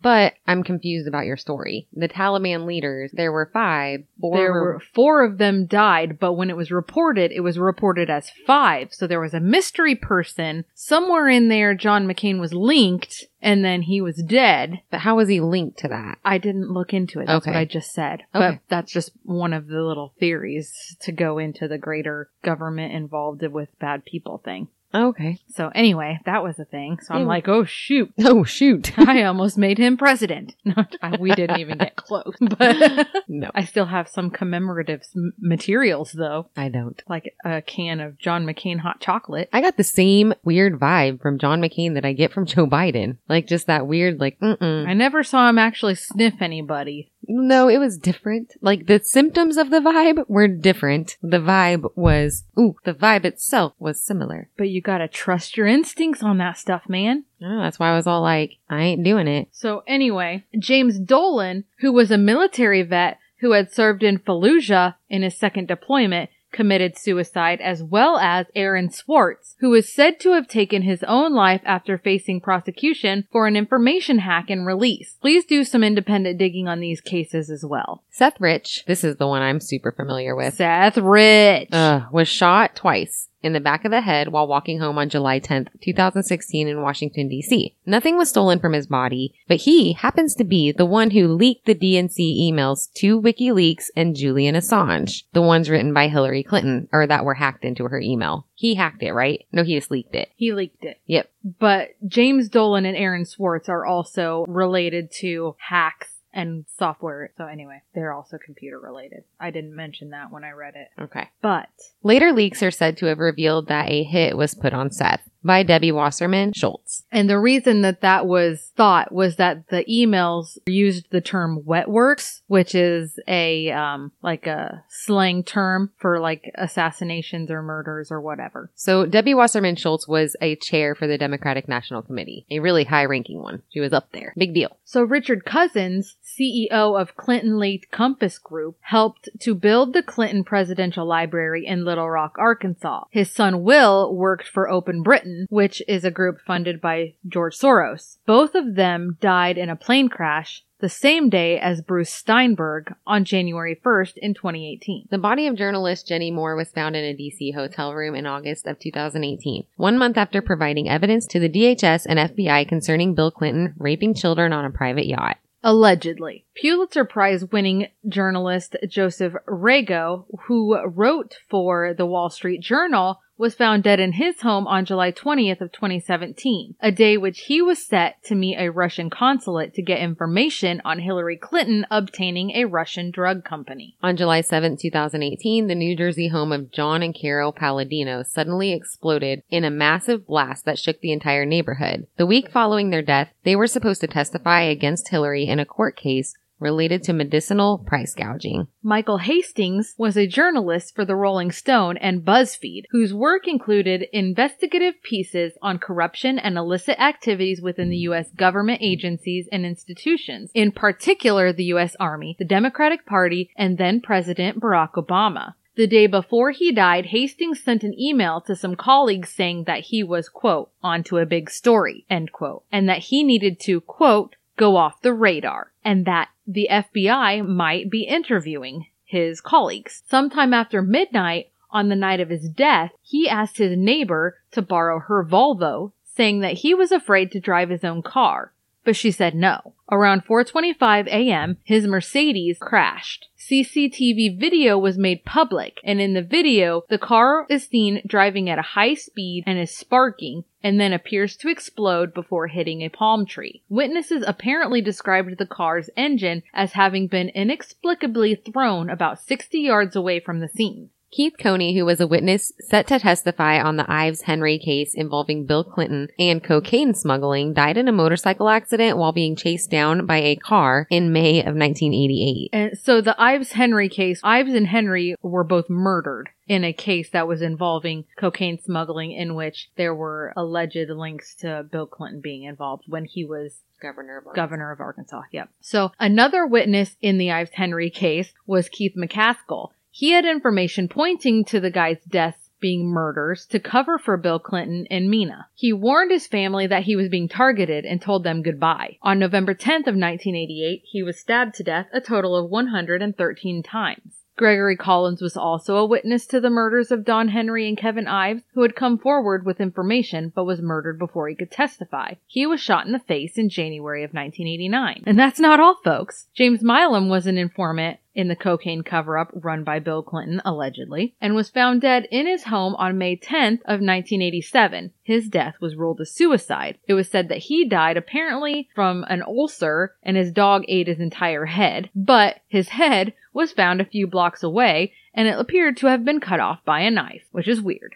Speaker 1: But I'm confused about your story. The Taliban leaders, there were five. Four
Speaker 2: there
Speaker 1: were-
Speaker 2: were four of them died, but when it was reported, it was reported as five. So there was a mystery person somewhere in there. John McCain was linked and then he was dead.
Speaker 1: But how was he linked to that?
Speaker 2: I didn't look into it. That's
Speaker 1: Okay.
Speaker 2: what I just said.
Speaker 1: Okay.
Speaker 2: But that's just one of the little theories to go into the greater government involved with bad people thing.
Speaker 1: Okay.
Speaker 2: So anyway, that was a thing. So I'm
Speaker 1: Yeah.
Speaker 2: like, oh shoot.
Speaker 1: Oh, shoot.
Speaker 2: I almost made him president. No, we didn't even get close, but
Speaker 1: no,
Speaker 2: I still have some commemorative materials though,
Speaker 1: I don't.
Speaker 2: like a can of John McCain hot chocolate.
Speaker 1: I got the same weird vibe from John McCain that I get from Joe Biden. Like just that weird, like, mm-mm.
Speaker 2: I never saw him actually sniff anybody.
Speaker 1: No, it was different. Like the symptoms of the vibe were different. The vibe was, ooh, the vibe itself was similar.
Speaker 2: But you gotta trust your instincts on that stuff, man.
Speaker 1: Oh, that's why I was all like, I ain't doing it.
Speaker 2: So anyway, James Dolan, who was a military vet who had served in Fallujah in his second deployment, committed suicide, as well as Aaron Swartz, who is said to have taken his own life after facing prosecution for an information hack and release. Please do some independent digging on these cases as well.
Speaker 1: Seth Rich, this is the one I'm super familiar with,
Speaker 2: Seth Rich.
Speaker 1: uh, was shot twice in the back of the head while walking home on July 10th, 2016 in Washington, D.C. Nothing was stolen from his body, but he happens to be the one who leaked the DNC emails to WikiLeaks and Julian Assange, the ones written by Hillary Clinton, or that were hacked into her email. He hacked it, right? No, he just leaked it.
Speaker 2: He leaked it.
Speaker 1: Yep.
Speaker 2: But James Dolan and Aaron Swartz are also related to hacks and software. So anyway, they're also computer related. I didn't mention that when I read it.
Speaker 1: Okay.
Speaker 2: But
Speaker 1: Later leaks are said to have revealed that a hit was put on Seth by Debbie Wasserman Schultz.
Speaker 2: and the reason that that was thought was that the emails used the term wet works, which is a um like a slang term for like assassinations or murders or whatever.
Speaker 1: So Debbie Wasserman Schultz was a chair for the Democratic National Committee, a really high ranking one. She was up there. Big deal.
Speaker 2: So Richard Cousins, CEO of Clinton Lake Compass Group, helped to build the Clinton Presidential Library in Little Rock, Arkansas. His son Will worked for Open Britain, which is a group funded by George Soros. Both of them died in a plane crash the same day as Bruce Steinberg on January 1st in 2018.
Speaker 1: The body of journalist Jenny Moore was found in a DC hotel room in August of 2018, one month after providing evidence to the DHS and FBI concerning Bill Clinton raping children on a private yacht.
Speaker 2: Allegedly. Pulitzer Prize winning journalist Joseph Rago, who wrote for the Wall Street Journal, was found dead in his home on July 20th of 2017, a day which he was set to meet a Russian consulate to get information on Hillary Clinton obtaining a Russian drug company.
Speaker 1: On July 7, 2018, the New Jersey home of John and Carol Palladino suddenly exploded in a massive blast that shook the entire neighborhood. The week following their death, they were supposed to testify against Hillary in a court case related to medicinal price gouging.
Speaker 2: Michael Hastings was a journalist for the Rolling Stone and BuzzFeed, whose work included investigative pieces on corruption and illicit activities within the U.S. government agencies and institutions, in particular the U.S. Army, the Democratic Party, and then President Barack Obama. The day before he died, Hastings sent an email to some colleagues saying that he was, quote, onto a big story, end quote, and that he needed to, quote, go off the radar, and that the FBI might be interviewing his colleagues. Sometime after midnight, on the night of his death, he asked his neighbor to borrow her Volvo, saying that he was afraid to drive his own car, but she said no. Around 4:25 a.m., his Mercedes crashed. CCTV video was made public, and in the video, the car is seen driving at a high speed and is sparking and then appears to explode before hitting a palm tree. Witnesses apparently described the car's engine as having been inexplicably thrown about 60 yards away from the scene.
Speaker 1: Keith Coney, who was a witness set to testify on the Ives Henry case involving Bill Clinton and cocaine smuggling, died in a motorcycle accident while being chased down by a car in May of 1988.
Speaker 2: And so the Ives Henry case, Ives and Henry were both murdered in a case that was involving cocaine smuggling in which there were alleged links to Bill Clinton being involved when he was
Speaker 1: Governor of
Speaker 2: governor of Arkansas. Yep. So another witness in the Ives Henry case was Keith McKaskle. He had information pointing to the guy's deaths being murders to cover for Bill Clinton and Mena. He warned his family that he was being targeted and told them goodbye. On November 10th of 1988, he was stabbed to death a total of 113 times. Gregory Collins was also a witness to the murders of Don Henry and Kevin Ives, who had come forward with information but was murdered before he could testify. He was shot in the face in January of 1989. And that's not all, folks. James Milam was an informant in the cocaine cover-up run by Bill Clinton, allegedly, and was found dead in his home on May 10th of 1987. His death was ruled a suicide. It was said that he died apparently from an ulcer and his dog ate his entire head, but his head was found a few blocks away and it appeared to have been cut off by a knife, which is weird.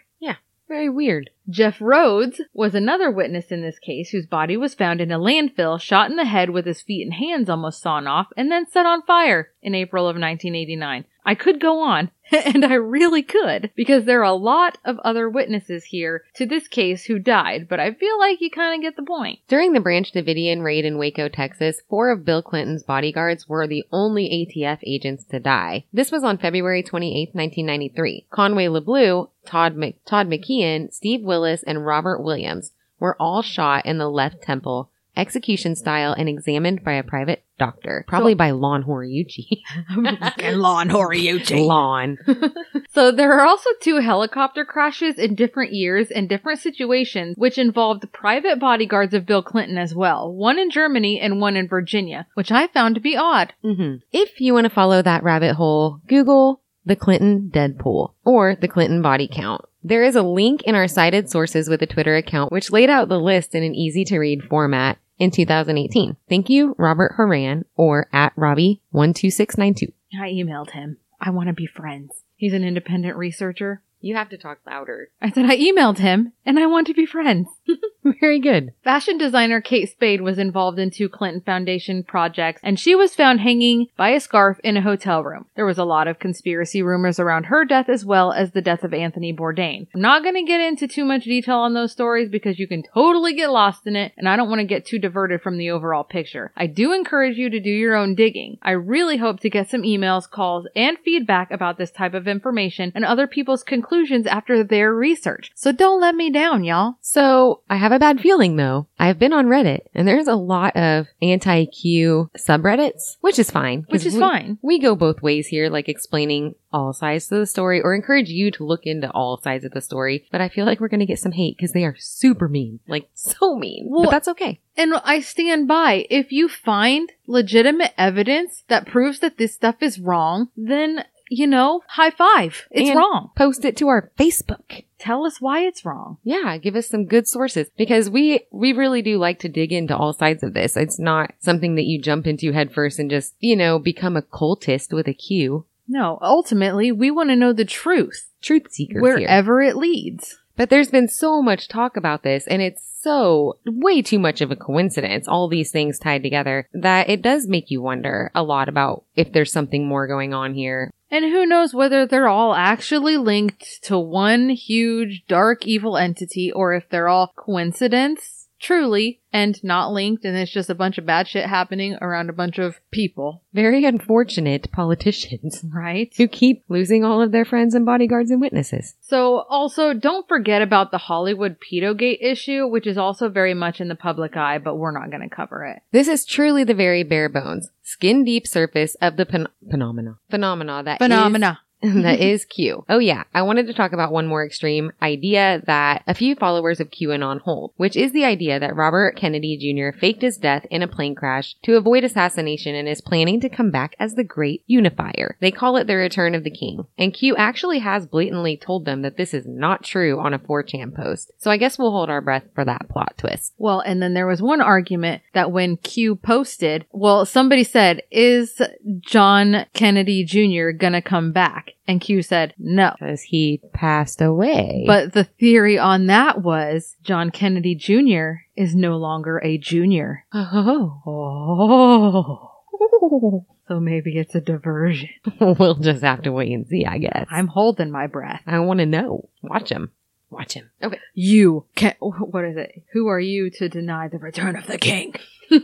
Speaker 1: Very weird.
Speaker 2: Jeff Rhodes was another witness in this case whose body was found in a landfill, shot in the head with his feet and hands almost sawn off, and then set on fire in April of 1989. I could go on, and I really could, because there are a lot of other witnesses here to this case who died, but I feel like you kind of get the point.
Speaker 1: During the Branch Davidian raid in Waco, Texas, four of Bill Clinton's bodyguards were the only ATF agents to die. This was on February 28, 1993. Conway LeBleu, Todd, Mc- Todd McKeehan, Steve Willis, and Robert Williams were all shot in the left temple, execution style, and examined by a private doctor, probably by Lon Horiuchi.
Speaker 2: Lon Horiuchi.
Speaker 1: Lon.
Speaker 2: So there are also two helicopter crashes in different years and different situations, which involved private bodyguards of Bill Clinton as well. One in Germany and one in Virginia, which I found to be odd.
Speaker 1: hmm If you want to follow that rabbit hole, Google the Clinton Deadpool or the Clinton body count. There is a link in our cited sources with a Twitter account which laid out the list in an easy to read format in 2018. Thank you, Robert Horan or at Robbie12692.
Speaker 2: I emailed him. I want to be friends. He's an independent researcher.
Speaker 1: You have to talk louder.
Speaker 2: I said I emailed him and I want to be friends.
Speaker 1: Very good.
Speaker 2: Fashion designer Kate Spade was involved in two Clinton Foundation projects, and she was found hanging by a scarf in a hotel room. There was a lot of conspiracy rumors around her death as well as the death of Anthony Bourdain. I'm not going to get into too much detail on those stories because you can totally get lost in it, and I don't want to get too diverted from the overall picture. I do encourage you to do your own digging. I really hope to get some emails, calls, and feedback about this type of information and other people's conclusions after their research. So don't let me down, y'all.
Speaker 1: So I have a bad feeling though. I've been on Reddit and there's a lot of anti-Q subreddits, which is fine.
Speaker 2: Which is
Speaker 1: we-
Speaker 2: fine.
Speaker 1: We go both ways here, like explaining all sides to the story or encourage you to look into all sides of the story. But I feel like we're going to get some hate because they are super mean. Like so mean.
Speaker 2: Well-
Speaker 1: but that's okay.
Speaker 2: And I stand by. If you find legitimate evidence that proves that this stuff is wrong, then, you know, high five. It's
Speaker 1: And
Speaker 2: wrong.
Speaker 1: Post it to our Facebook.
Speaker 2: Tell us why it's wrong.
Speaker 1: Yeah, give us some good sources because we we really do like to dig into all sides of this. It's not something that you jump into headfirst and just, you know, become a cultist with a Q.
Speaker 2: No, ultimately, we want to know the truth
Speaker 1: Truth seekers here.
Speaker 2: wherever it leads.
Speaker 1: But there's been so much talk about this and it's so way too much of a coincidence, all these things tied together, that it does make you wonder a lot about if there's something more going on here.
Speaker 2: And who knows whether they're all actually linked to one huge dark evil entity or if they're all coincidence, truly, and not linked and it's just a bunch of bad shit happening around a bunch of people,
Speaker 1: Very unfortunate politicians
Speaker 2: right?
Speaker 1: who keep losing all of their friends and bodyguards and witnesses.
Speaker 2: So also don't forget about the Hollywood pedogate issue, which is also very much in the public eye, but we're not going to cover it.
Speaker 1: This is truly the very bare bones, skin deep surface of the phen- phenomena. Phenomena that
Speaker 2: Phenomena.
Speaker 1: that is Q. Oh yeah, I wanted to talk about one more extreme idea that a few followers of QAnon hold, which is the idea that Robert Kennedy Jr. faked his death in a plane crash to avoid assassination and is planning to come back as the great unifier. They call it the return of the king. And Q actually has blatantly told them that this is not true on a 4chan post. So I guess we'll hold our breath for that plot twist.
Speaker 2: Well, and then there was one argument that when Q posted, well, somebody said, is John Kennedy Jr. gonna come back? And Q said, no.
Speaker 1: Because he passed away.
Speaker 2: But the theory on that was John Kennedy Jr. is no longer a junior.
Speaker 1: oh.
Speaker 2: Oh. So maybe it's a diversion.
Speaker 1: we'll just have to wait and see, I guess.
Speaker 2: I'm holding my breath.
Speaker 1: I want to know. Watch him. Watch him. Okay.
Speaker 2: You can what is it? Who are you to deny the return of the king?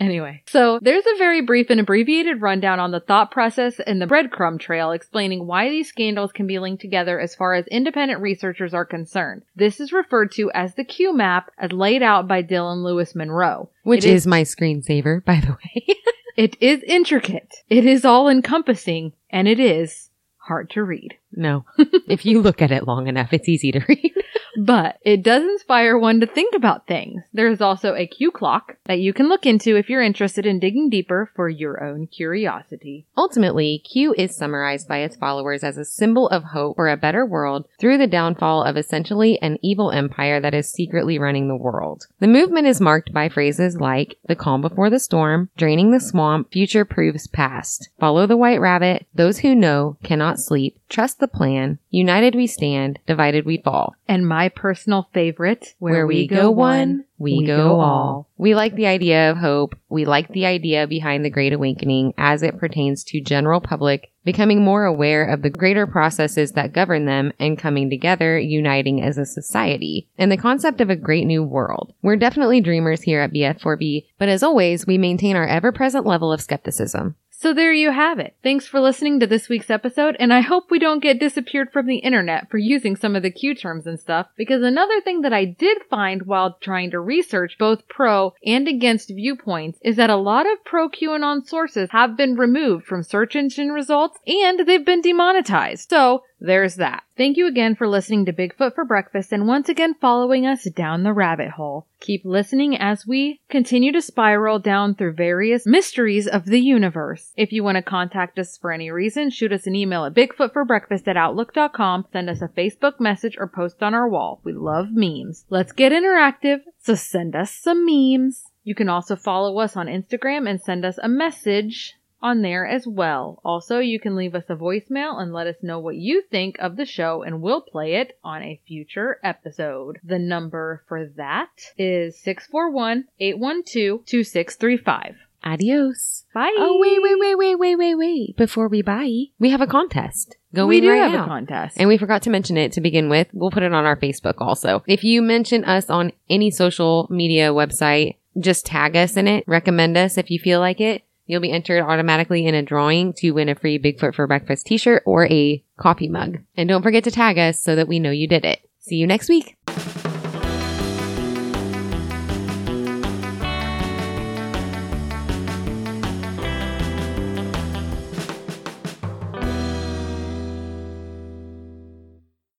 Speaker 2: Anyway, so there's a very brief and abbreviated rundown on the thought process and the breadcrumb trail explaining why these scandals can be linked together as far as independent researchers are concerned. This is referred to as the Q map as laid out by Dylan Louis Monroe.
Speaker 1: Which is my screensaver, by the way.
Speaker 2: It is intricate. It is all encompassing and it is hard to read.
Speaker 1: No. if you look at it long enough, it's easy to read.
Speaker 2: but it does inspire one to think about things. There's also a Q clock that you can look into if you're interested in digging deeper for your own curiosity.
Speaker 1: Ultimately, Q is summarized by its followers as a symbol of hope for a better world through the downfall of essentially an evil empire that is secretly running the world. The movement is marked by phrases like the calm before the storm, draining the swamp, future proves past, follow the white rabbit, those who know cannot sleep, trust the plan, united we stand, divided we fall.
Speaker 2: And my personal favorite,
Speaker 1: Where, we, go, one, we, go, all. We like the idea of hope. We like the idea behind the Great Awakening as it pertains to general public becoming more aware of the greater processes that govern them and coming together, uniting as a society, and the concept of a great new world. We're definitely dreamers here at BF4B, but as always, we maintain our ever-present level of skepticism.
Speaker 2: So there you have it. Thanks for listening to this week's episode, and I hope we don't get disappeared from the internet for using some of the Q terms and stuff, because another thing that I did find while trying to research both pro and against viewpoints is that a lot of pro QAnon sources have been removed from search engine results and they've been demonetized. So there's that. Thank you again for listening to Bigfoot for Breakfast and once again following us down the rabbit hole. Keep listening as we continue to spiral down through various mysteries of the universe. If you want to contact us for any reason, shoot us an email at bigfootforbreakfast at outlook.com, send us a Facebook message, or post on our wall. We love memes. Let's get interactive, so send us some memes. You can also follow us on Instagram and send us a message on there as well. Also, you can leave us a voicemail and let us know what you think of the show and we'll play it on a future episode. The number for that is 641-812-2635.
Speaker 1: Adios.
Speaker 2: Bye.
Speaker 1: Oh, wait, wait, wait, wait, wait, wait, wait. Before we bye, we have a contest going
Speaker 2: we do
Speaker 1: right
Speaker 2: have
Speaker 1: now.
Speaker 2: a contest.
Speaker 1: And we forgot to mention it to begin with. We'll put it on our Facebook also. If you mention us on any social media website, just tag us in it, recommend us if you feel like it. You'll be entered automatically in a drawing to win a free Bigfoot for Breakfast t-shirt or a coffee mug. And don't forget to tag us so that we know you did it. See you next week.